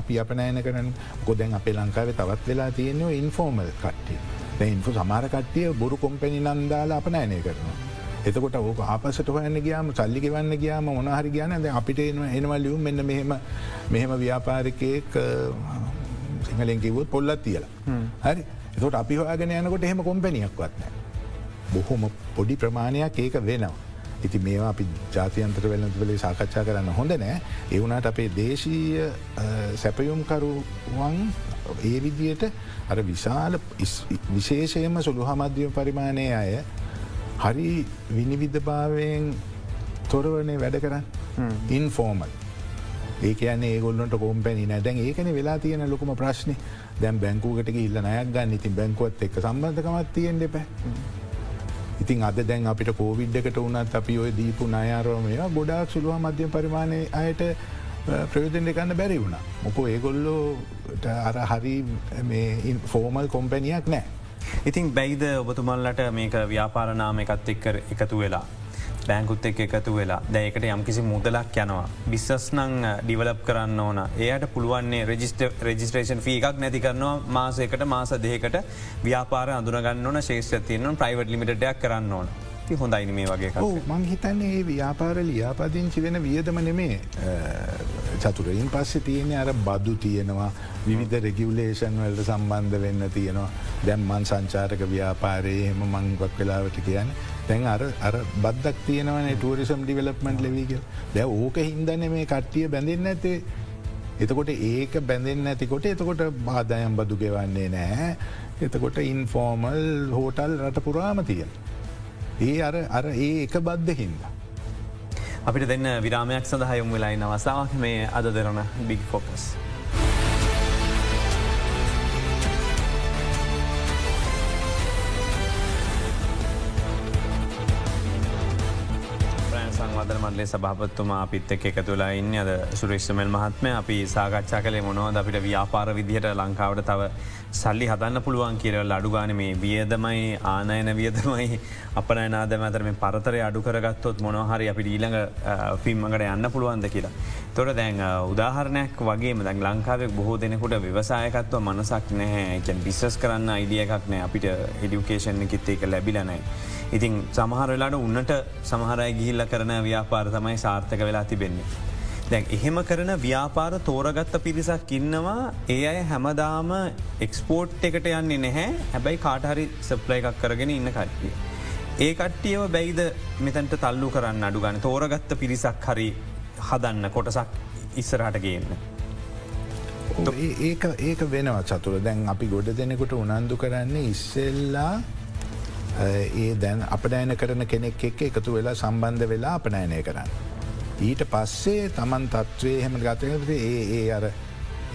අපි අපනෑන කරන ගොදැන් අපේ ලංකාවේ තවත් වෙලා තියෙනවා ඉන්ෆෝර්මල් කට්ටිය. ඉන්ෆු සමාර කට්ටිය බොරු කොම්පැනි නන්දාලා අපනෑනය කරනවා. එතකොට ඕක ආපසට හොයන්න ගයාම සල්ලි ගවන්න ගයාම මොනහරි ගයන ද අපිට එනවා එනවා ලියුම් මෙන්න මෙහෙම මෙහෙම ව්‍යාපාරිකයෙක් සිංහලෙන් කිවුත් පොල්ලත් තියලා. හරි එතට අපි හොයාගෙන යනකොට එහෙම කොම්පැනියක් වත්න. බොහොම පොඩි ප්‍රමාණයක් ඒක වෙනවා. ඉති මේවා අපි ජාතියන්ත්‍ර වෙලතුවලේ සාකච්ඡා කරන්න හොඳ නෑ එවුණට අපේ දේශීය සැපයුම්කරුවන් ඒ විදියට අර විශාල විශේෂයම සුළු හමධ්‍යම පරිමාණය අය හරි විනිවිද්ධභාවයෙන් තොරවනේ වැඩ කරන්න ඉන්ෆෝර්මල් ඒ කියන්නේ ඒගොල්ලට කෝම්පැනි නැදැන් ඒකන වෙලා තියෙන ලොකුම ප්‍රශ්නය දැම් බැංකූකට ඉල්ල නයක් ගන්න ඉතින් බැංකුවත් එක් සම්බන්ධකමත් තියෙන් දෙපෑ. ඉතින් අද දැන් අපිට කෝවිඩ්ඩකට වනත් අපි ඔය දීපු නයාරෝමය ගොඩාක් සුළුව මධ්‍ය පරිමාණය අයට ප්‍රයෝජන දෙකන්න බැරි වුණ. මොකෝ ඒගොල්ලෝ අර හරි ෆෝමල් කොම්පැනියක් නෑ. ඉතින් බැයිද ඔබතුමල්ලට මේක ව්‍යාපාරනාම එකත් එක්ක එකතු වෙලා. බෑංකුත් එක් එකතු වෙලා දැයකට යම්කිසි මුදලක් යනවා. බිස්සස් නං ඩිවලප් කරන්න ඕන ඒයට පුළුවන්නේ රජිස්ට රජිස්ට්‍රේෂන් ෆී එකක් නැති කරනවා මාසයකට මාස දෙකට ව්‍යාපාර අඳුරගන්න ඕන ශේෂ තියන ප්‍රයිවට් ලිමිටයක් කරන්න ඕන. ති හොඳයින මේ වගේ මං හිතන්නේ ඒ ව්‍යාපාර ලියාපදිංචි වෙන වියදම නෙමේ. චතුරයින් පස්සෙ තියෙන අර බදු තියෙනවා විවිධ රෙගියවලේෂන් වලට සම්බන්ධ වෙන්න තියෙනවා. දැම්මන් සංචාරක ව්‍යාපාරයේ හෙම මංගක් වෙලාවට කියන තැන් අර අර බද්දක් තියෙනවන ටරිසම් ඩිවලප්මන්ට් ලෙවීග දැ ඕක හින්දන්න මේ කට්ටිය බැඳන්න ඇතේ එතකොට ඒක බැඳෙන් ඇතිකොට එතකොට බාධයම් බදු ගෙවන්නේ නෑ එතකොට ඉන්ෆෝර්මල් හෝටල් රට පුරාම තියෙන. ඒ අර අර ඒ එක බද්ධ හින්ද. අපිට දෙන්න විරාමයක් සඳහා යොම් වෙලායි නවසාාවක් මේ අද දෙරන බිග් ෆෝකස්. මන්ලේ සභාපත්තුමා අපිත් එක් එකතුලා ඉන්න අද සුරේෂ්මල් මහත්මය අපි සාකච්ඡා කලේ මොනවද අපිට ව්‍යාපාර විදිහට ලංකාවට තව සල්ලි හදන්න පුළුවන් කියරල් අඩුගාන මේ වියදමයි ආනයන වියදමයි අප නාදමතර මේ පරතරය අඩු කරගත්තොත් මොනහරි අපි ඊළඟ ෆිල්ම්මකට යන්න පුළුවන්ද කියලා. තොට දැන් උදාහරණයක් වගේ දැන් ලංකාවේ බොහෝ දෙනෙකුට විවසායකත්ව මනසක් නෑ බිස්සස් කරන්න අයිඩිය එකක් නෑ අපිට එඩියුකේෂන් එකෙත් ඒක ලැබිලනයි. ඉතින් සමහරවෙලාට උන්නට සමහරය ගිහිල්ල කරන ව්‍යාපාර තමයි සාර්ථක වෙලා තිබෙන්නේ. දැන් එහෙම කරන ව්‍යාපාර තෝරගත්ත පිරිසක් ඉන්නවා ඒ අය හැමදාම එක්ස්පෝට් එකට යන්නේ නැහැ හැබැයි කාටහරි සප්ලයි එකක් කරගෙන ඉන්න කට්ටිය. ඒ කට්ටියව බැයිද මෙතැන්ට තල්ලු කරන්න අඩු ගන්න තෝරගත්ත පිරිසක් හරි හදන්න කොටසක් ඉස්සරහට ගේන්න. ඒක ඒක වෙනවා චතුර දැන් අපි ගොඩ දෙනෙකුට උනන්දු කරන්නේ ඉස්සෙල්ලා ඒ දැන් අපනෑන කරන කෙනෙක් එක්ක එකතු වෙලා සම්බන්ධ වෙලා අපනෑනය කරන්න. ඊට පස්සේ තමන් තත්ත්වය හෙම ගතකට ඒ ඒ අර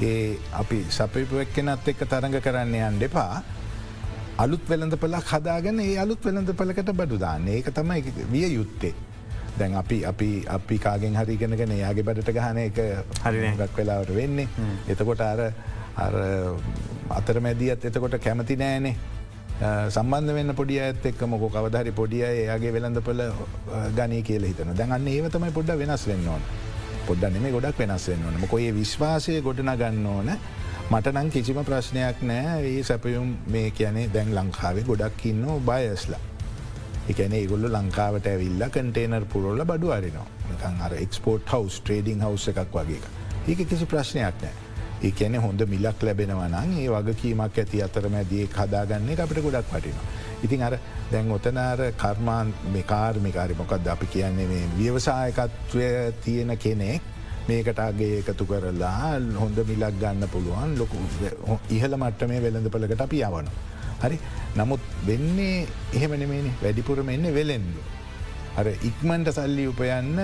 ඒ අපි සපිපුවක් කෙනත් එක්ක තරඟ කරන්න යන් දෙපා අලුත් වෙළඳ පලක් හදාගෙන ඒ අලුත් වෙළඳ පලකට බඩු දාන්න. ඒක තමයි විය යුත්තේ. දැන් අපි අපි අපි කාගෙන් හරිගෙනගෙන යාගේ බඩට ගහන එක හරිගක් වෙලාවට වෙන්නේ. එතකොට අර අතරමැදිත් එතකොට කැමති නෑනේ සම්බන්ධ වන්න පොඩිය ඇත් එක් මොක කවදහරි පොඩිය ඒගේ වෙළඳපල ගනී කියල හිතන දැන්න්න ඒවතමයි පොඩ්ඩ වෙනස් වෙන්න ඕන. පොඩ්ඩ නෙම ගොඩක් වෙනස් වෙන්න ඕන. මොකොේ විශ්වාසය ගොඩන ගන්න ඕන මටනං කිසිම ප්‍රශ්නයක් නෑ. ඒ සැපයුම් මේ කියනේ දැන් ලංකාවේ ගොඩක් ඉන්න බයස්ලා. එකන ඒගොල්ල ලංකාවට ඇවිල්ල කටේනර් පුරොල්ල බඩු අරිනවා. නිකන් අර එක්ස්පෝට් හවස් ට්‍රේඩිං හවස් එකක් වගේ ඒක කිසි ප්‍රශ්නයක් නෑ. ඒ ඇන හොඳ මිලක් ලැබෙනවනං ඒ වගකීමක් ඇති අතරමැදිය හදාගන්නේ අපිට ගොඩක් පටිනවා. ඉතින් අර දැන් ඔතනාර කර්මාන් මේ කාර්මිකාරි මොකක්ද අපි කියන්නේ මේ ව්‍යවසායකත්වය තියෙන කෙනෙක් මේකටගේ එකතු කරලා හොඳ මිලක් ගන්න පුළුවන් ලොකු ඉහල මට්ට මේ වෙළඳ පලකට අපි යවන. හරි නමුත් වෙන්නේ එහෙමනෙමනි වැඩිපුරම එන්න වෙලෙන්ඩු. අර ඉක්මන්ට සල්ලි උපයන්න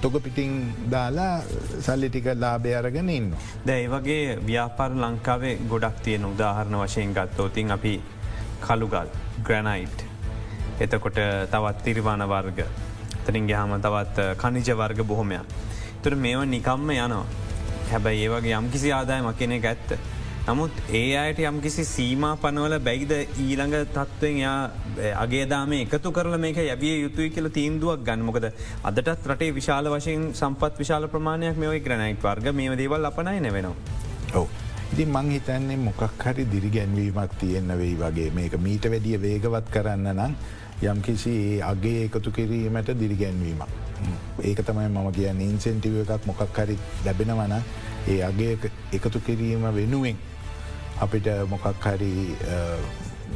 තොක පිටිං දාලා සල්ලි ටික ලාබය අරගෙන ඉන්න. දැයි වගේ ව්‍යාපාර ලංකාවේ ගොඩක් තියෙන උදාහරණ වශයෙන් ගත්තෝතින් අපි කළුගල් ග්‍රැනයිට් එතකොට තවත් තිරිවාන වර්ග තරින් ගහම තවත් කනිජ වර්ග බොහොමයක්. තුර මේව නිකම්ම යනවා. හැබැයි ඒවගේ යම්කිසි ආදායම කෙනෙ ඇත්ත. නමුත් ඒ අයට යම්කිසි සීමා පනවල බැයිද ඊළඟ තත්ත්වෙන් යා අගේදාම එකතු කරල මේක යවිය යුතුයි කියල තීන්දුවක් ගන්නමොකද අදටත් රටේ විශාල වශයෙන් සම්පත් විශාල ප්‍රමාණයක් මෙෝයි ග්‍රනයිට් වර්ග මේ දේවල් අපනයි නෙවෙනවා. ඔව. ඉති මං හිතන්නේ මොකක් හරි දිරිගැන්වීමක් තියෙන්න වෙයි වගේ මේක මීට වැඩිය වේගවත් කරන්න නම් යම්කිසි ඒ අගේ එකතු කිරීමට දිරිගැන්වීමක්. ඒක තමයි මම කියන්න ඉන්සෙන්ටිව එකක් මොකක් හරි ලැබෙනවන ඒ අගේ එකතු කිරීම වෙනුවෙන් අපිට මොකක් හරි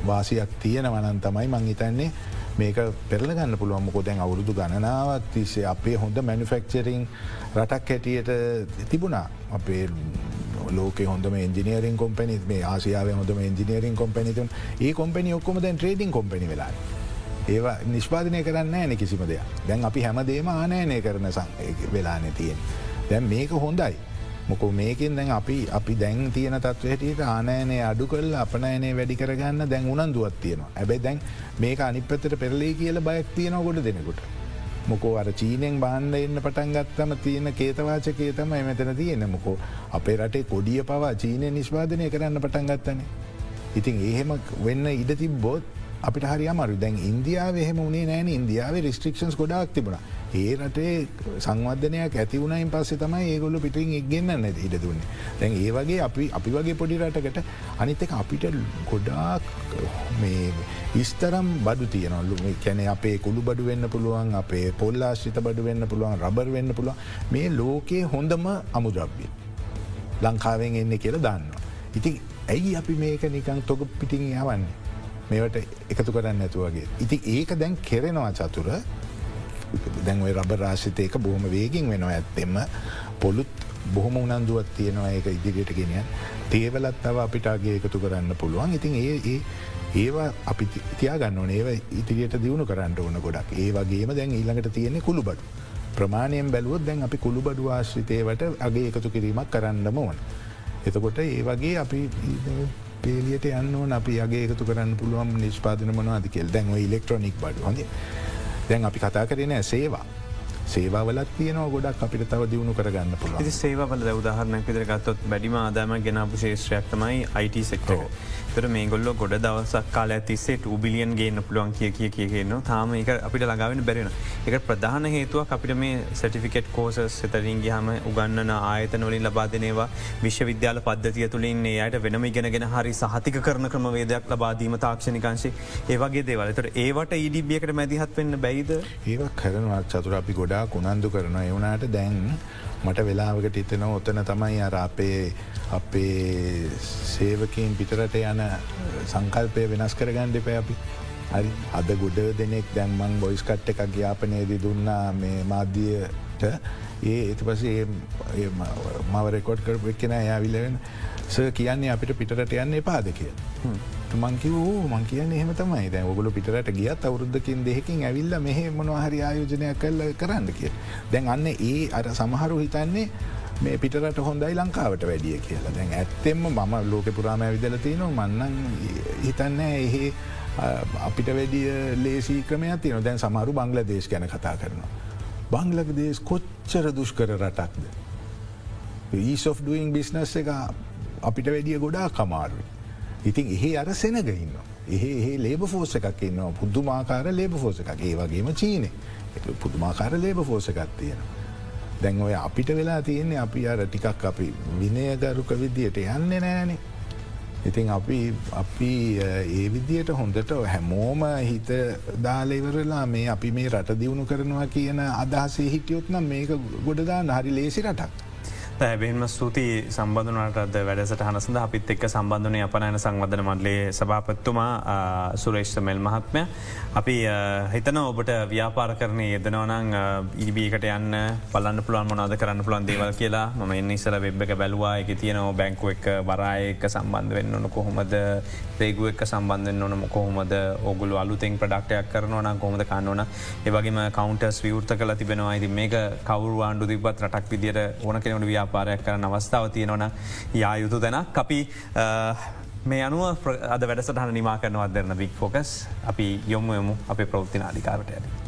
වාසියක් තියෙන වනන් තමයි මං හිතන්නේ මේක පෙරලගන්න පුළුවන්. මොකො දැන් අවුරුදු ගණනාවත් තිස්සේ අපේ හොඳ මැනිෆෙක්චරිං රටක් හැටියට තිබුණා. අපේ ලෝක හොඳ ඉජිනීරින් කොම්පනි මේ ආසියාව හොඳ ඉජිනීරින් කොම්පනිතුන් ඒ කොම්පනි ඔක්කොම දැන් ට්‍රේඩින් කොම්පනි වෙලා ඒවා නිෂ්පාදනය කරන්න ෑන කිසිම දෙයක්. දැන් අපි හැමදේම ආනෑනය කරන සං වෙලාන තියෙන් දැන් මේක හොඳයි. මොක මේකින් දැන් අපි අපි දැන් තියන තත්වයට ආනෑනය අඩු කල් අපනෑනේ වැඩි කරගන්න දැන් උනන්දුවත් තියෙනවා ඇබැයි දැන් මේක අනිපතට පෙරලේ කියල බයක් තියෙන ගොඩ දෙනෙකුට. මොකෝ අර චීනෙන් බාණ්ඩ එන්න පටන් ගත්තම තියෙන කේතවාචකේ තම එමතන තියෙන මොකෝ අපේ රටේ කොඩිය පවා චීනය නිස්්වාදනය කරන්න පටන් ගත්තනේ. ඉතින් ඒහෙම වෙන්න ඉඩ තිබ්බෝත් අපිට හරි අමරු දැන් ඉන්දියාව එහෙම වනේ නෑන. ඉන්දියාව රිස්ට්‍රික්ෂන්ස් ගොඩක් තිබුණ. ඒ රටේ සංවර්ධනයක් ඇතිවුණයින් පස්සේ තමයි ඒගොල්ල පිටින් එක්ගන්න නැ ඉඩ දුන්නේ. දැන් ඒ වගේ අපි අපි වගේ පොඩි රටකට අනිත එක අපිට ගොඩාක් මේ ඉස්තරම් බඩු තියනොල්ලු කැන අපේ කුළු බඩු වෙන්න පුළුවන් අපේ පොල්ලාශ්‍රිත බඩු වෙන්න පුළුවන් රබර් වෙන්න පුළුවන්. මේ ලෝකයේ හොඳම අමුද්‍රබ්බිය ලංකාවෙන් එන්න කියලා දන්න. ඉතින් ඇයි අපි මේක නිකං තොග පිටිං යවන්නේ. මේවට එකතු කරන්න ඇතුවගේ. ඉති ඒක දැන් කෙරෙනවා චතුර. දැන්ව රබ රාශිතයක බොහොම වේගින් වෙනවා ඇත්තෙම පොළුත් බොහොම උනන්දුවත් තියෙනවා ඒක ඉදිරියට ගෙනියන් තේවලත් තව අපිටගේ එකතු කරන්න පුළුවන්. ඉතින් ඒ ඒ ඒවා අපි තියාගන්න ඒව ඉතිරියට දියුණු කරන්න ඕන ගොඩක්. ඒ වගේම දැන් ඊළඟට තියෙන්නේ කුළු බඩු ප්‍රමාණයෙන් බැලුවොත් දැන් අපි කුළු බඩු ආශ්‍රිතයවට අගේ එකතු කිරීමක් කරන්න ඕන. එතකොට ඒ වගේ අපි පේලියට යන්න අපි අගේ එකතු කරන්න පුළුවන් නිෂ්පාදන මනවාද කෙල් දැන්ව ඉලෙක්ට්‍රොනික් බඩු හොඳ. දැන් අපි කතා කරන සේවා. සේවාවලත් තියනවා ගොඩක් අපිට තව දියුණු කරගන්න පුළුව සේවල උදාහරණයක් විදර ගත්තොත් බැඩිම ආදාම ගෙනපු ශේෂත්‍රයක් තමයි අයිට සෙක්ටෝ. තර මේ ගොල්ල ගොඩ දවසක් කාල ඇතිස්සේ ටූබිලියන් ගේන්න පුළුවන් කිය කිය කියන්න තාම එක අපිට ළඟාවෙන බැරෙන එක ප්‍රධාන හේතුවක් අපිට මේ සටිෆිකෙට් කෝස සතරින් ගහම උගන්නන ආයතන වලින් ලබාදනවා විශ්වවිද්‍යාල පද්ධතිය තුළින් යට වෙනම ගෙනගෙන හරි සහතික කරන ක්‍රමවේදයක් ලබාදීම තාක්ෂණිකංශේ. ඒවගේ දේවලතට ඒවට ඉඩිබියකට මැදිහත් වෙන්න බැයිද ඒව කරනවත් චතුර අපි ගොඩා කුණන්දු කරන එවුණට දැන් මට වෙලාවකට ඉතන ඔතන තමයි අර අපේ අපේ සේවකින් පිටරට යන සංකල්පය වෙනස් කරගන්න දෙපෑ අපි. හරි අද ගොඩ දෙනෙක් දැන්මං බොයිස් කට් එකක් ග්‍යාපනයේදී දුන්නා මේ මාධ්‍යයට. ඒ එති පසේ මව රෙකෝඩ් කර එක්කෙන යාවිලවෙන ස කියන්නේ අපිට පිටරට යන්න එපාද කිය. මංකිව මං කියන්න එහෙම තමයි දැ ඔගුල පිටරට ගියත් අවුද්ධකින් දෙහකින් ඇවිල්ල මෙහ මොනහරි ආයෝජනයක් කල්ල කරන්න කිය. දැන් අන්න ඒ අර සමහරු හිතන්නේ මේ පිටරට හොඳයි ලංකාවට වැඩිය කියලා දැන් ඇත්තෙම මම ලෝක පුරාම ඇවිදල තියන මන්නන් හිතන්න එහේ අපිට වැඩිය ලේසි ක්‍රමයක් තියන දැන් සමරු බංගල දේශ ගැන කතා කරනවා. බංගලක දේශ කොච්චර දුෂ්කර රටක්ද. ඊස් of doing බිස්නස් එක අපිට වැඩිය ගොඩා කමාරුයි. ඉතින් එහේ අර සෙනගඉන්න. එහ ඒ ලේබ ෆෝස එකක් ඉන්නවා පුද්දුමාකාර ලේබ ෆෝස එකක් ඒ වගේම චීනය පුදුමාකාර ලේබ ෆෝසකත් තියෙනවා. දැන් ඔය අපිට වෙලා තියෙන්නේ අපි අර ටිකක් අපි විනයගරුක විදියට යන්න නෑනේ. ඉතින් අපි අපි ඒ විදියට හොඳට හැමෝම හිත දාලෙවරලා මේ අපි මේ රට දියුණු කරනවා කියන අදහසේ හිටියොත් නම් මේක ගොඩදා හරි ලේසි රටක්. ඇබෙන්ම ස්තුතියි සම්බඳනටද වැඩසට හනසඳ අපිත් එක්ක සම්බන්ධනය අපනෑන සංවධන මඩලේ සභාපත්තුමා සුරේෂ්ඨමෙල් මහත්මය. අපි හිතන ඔබට ව්‍යාපාර කරණය යෙදනවනං ඉබිකට යන්න පලන්න පුළන් මොනාද කරන්න පුළන් දේවල් කියලා. ම එන්නස්සල වෙබ් එක බැලවා. එක තියනව බැංකු එක් බරායක සම්බන්ධ වෙන්න ඕන කොහොමද? රේගුව එක් සම්බන්ධෙන් ඕනම කොහොමද? ඔගුල අලුතෙන් ප්‍රඩක්ටයක් කරනවන කොමද කන්නවන ඒවගේම කවන්ටස් විවෘත කල තිබෙනවා. ඉති මේක කවරු ආණ්ඩු තිබත් රටක් විදිට ඕන කෙනට ව්‍යාප ව්‍යාපාරයක් කරන අවස්ථාව තියෙනවන යා යුතු තැනක් අපි මේ අනුව අද වැඩසටහන නිමා කරනවත් දෙරන වික් ෆෝකස් අපි යොම්ම යමු අපේ ප්‍රෘත්තින අධිකාරට ඇති.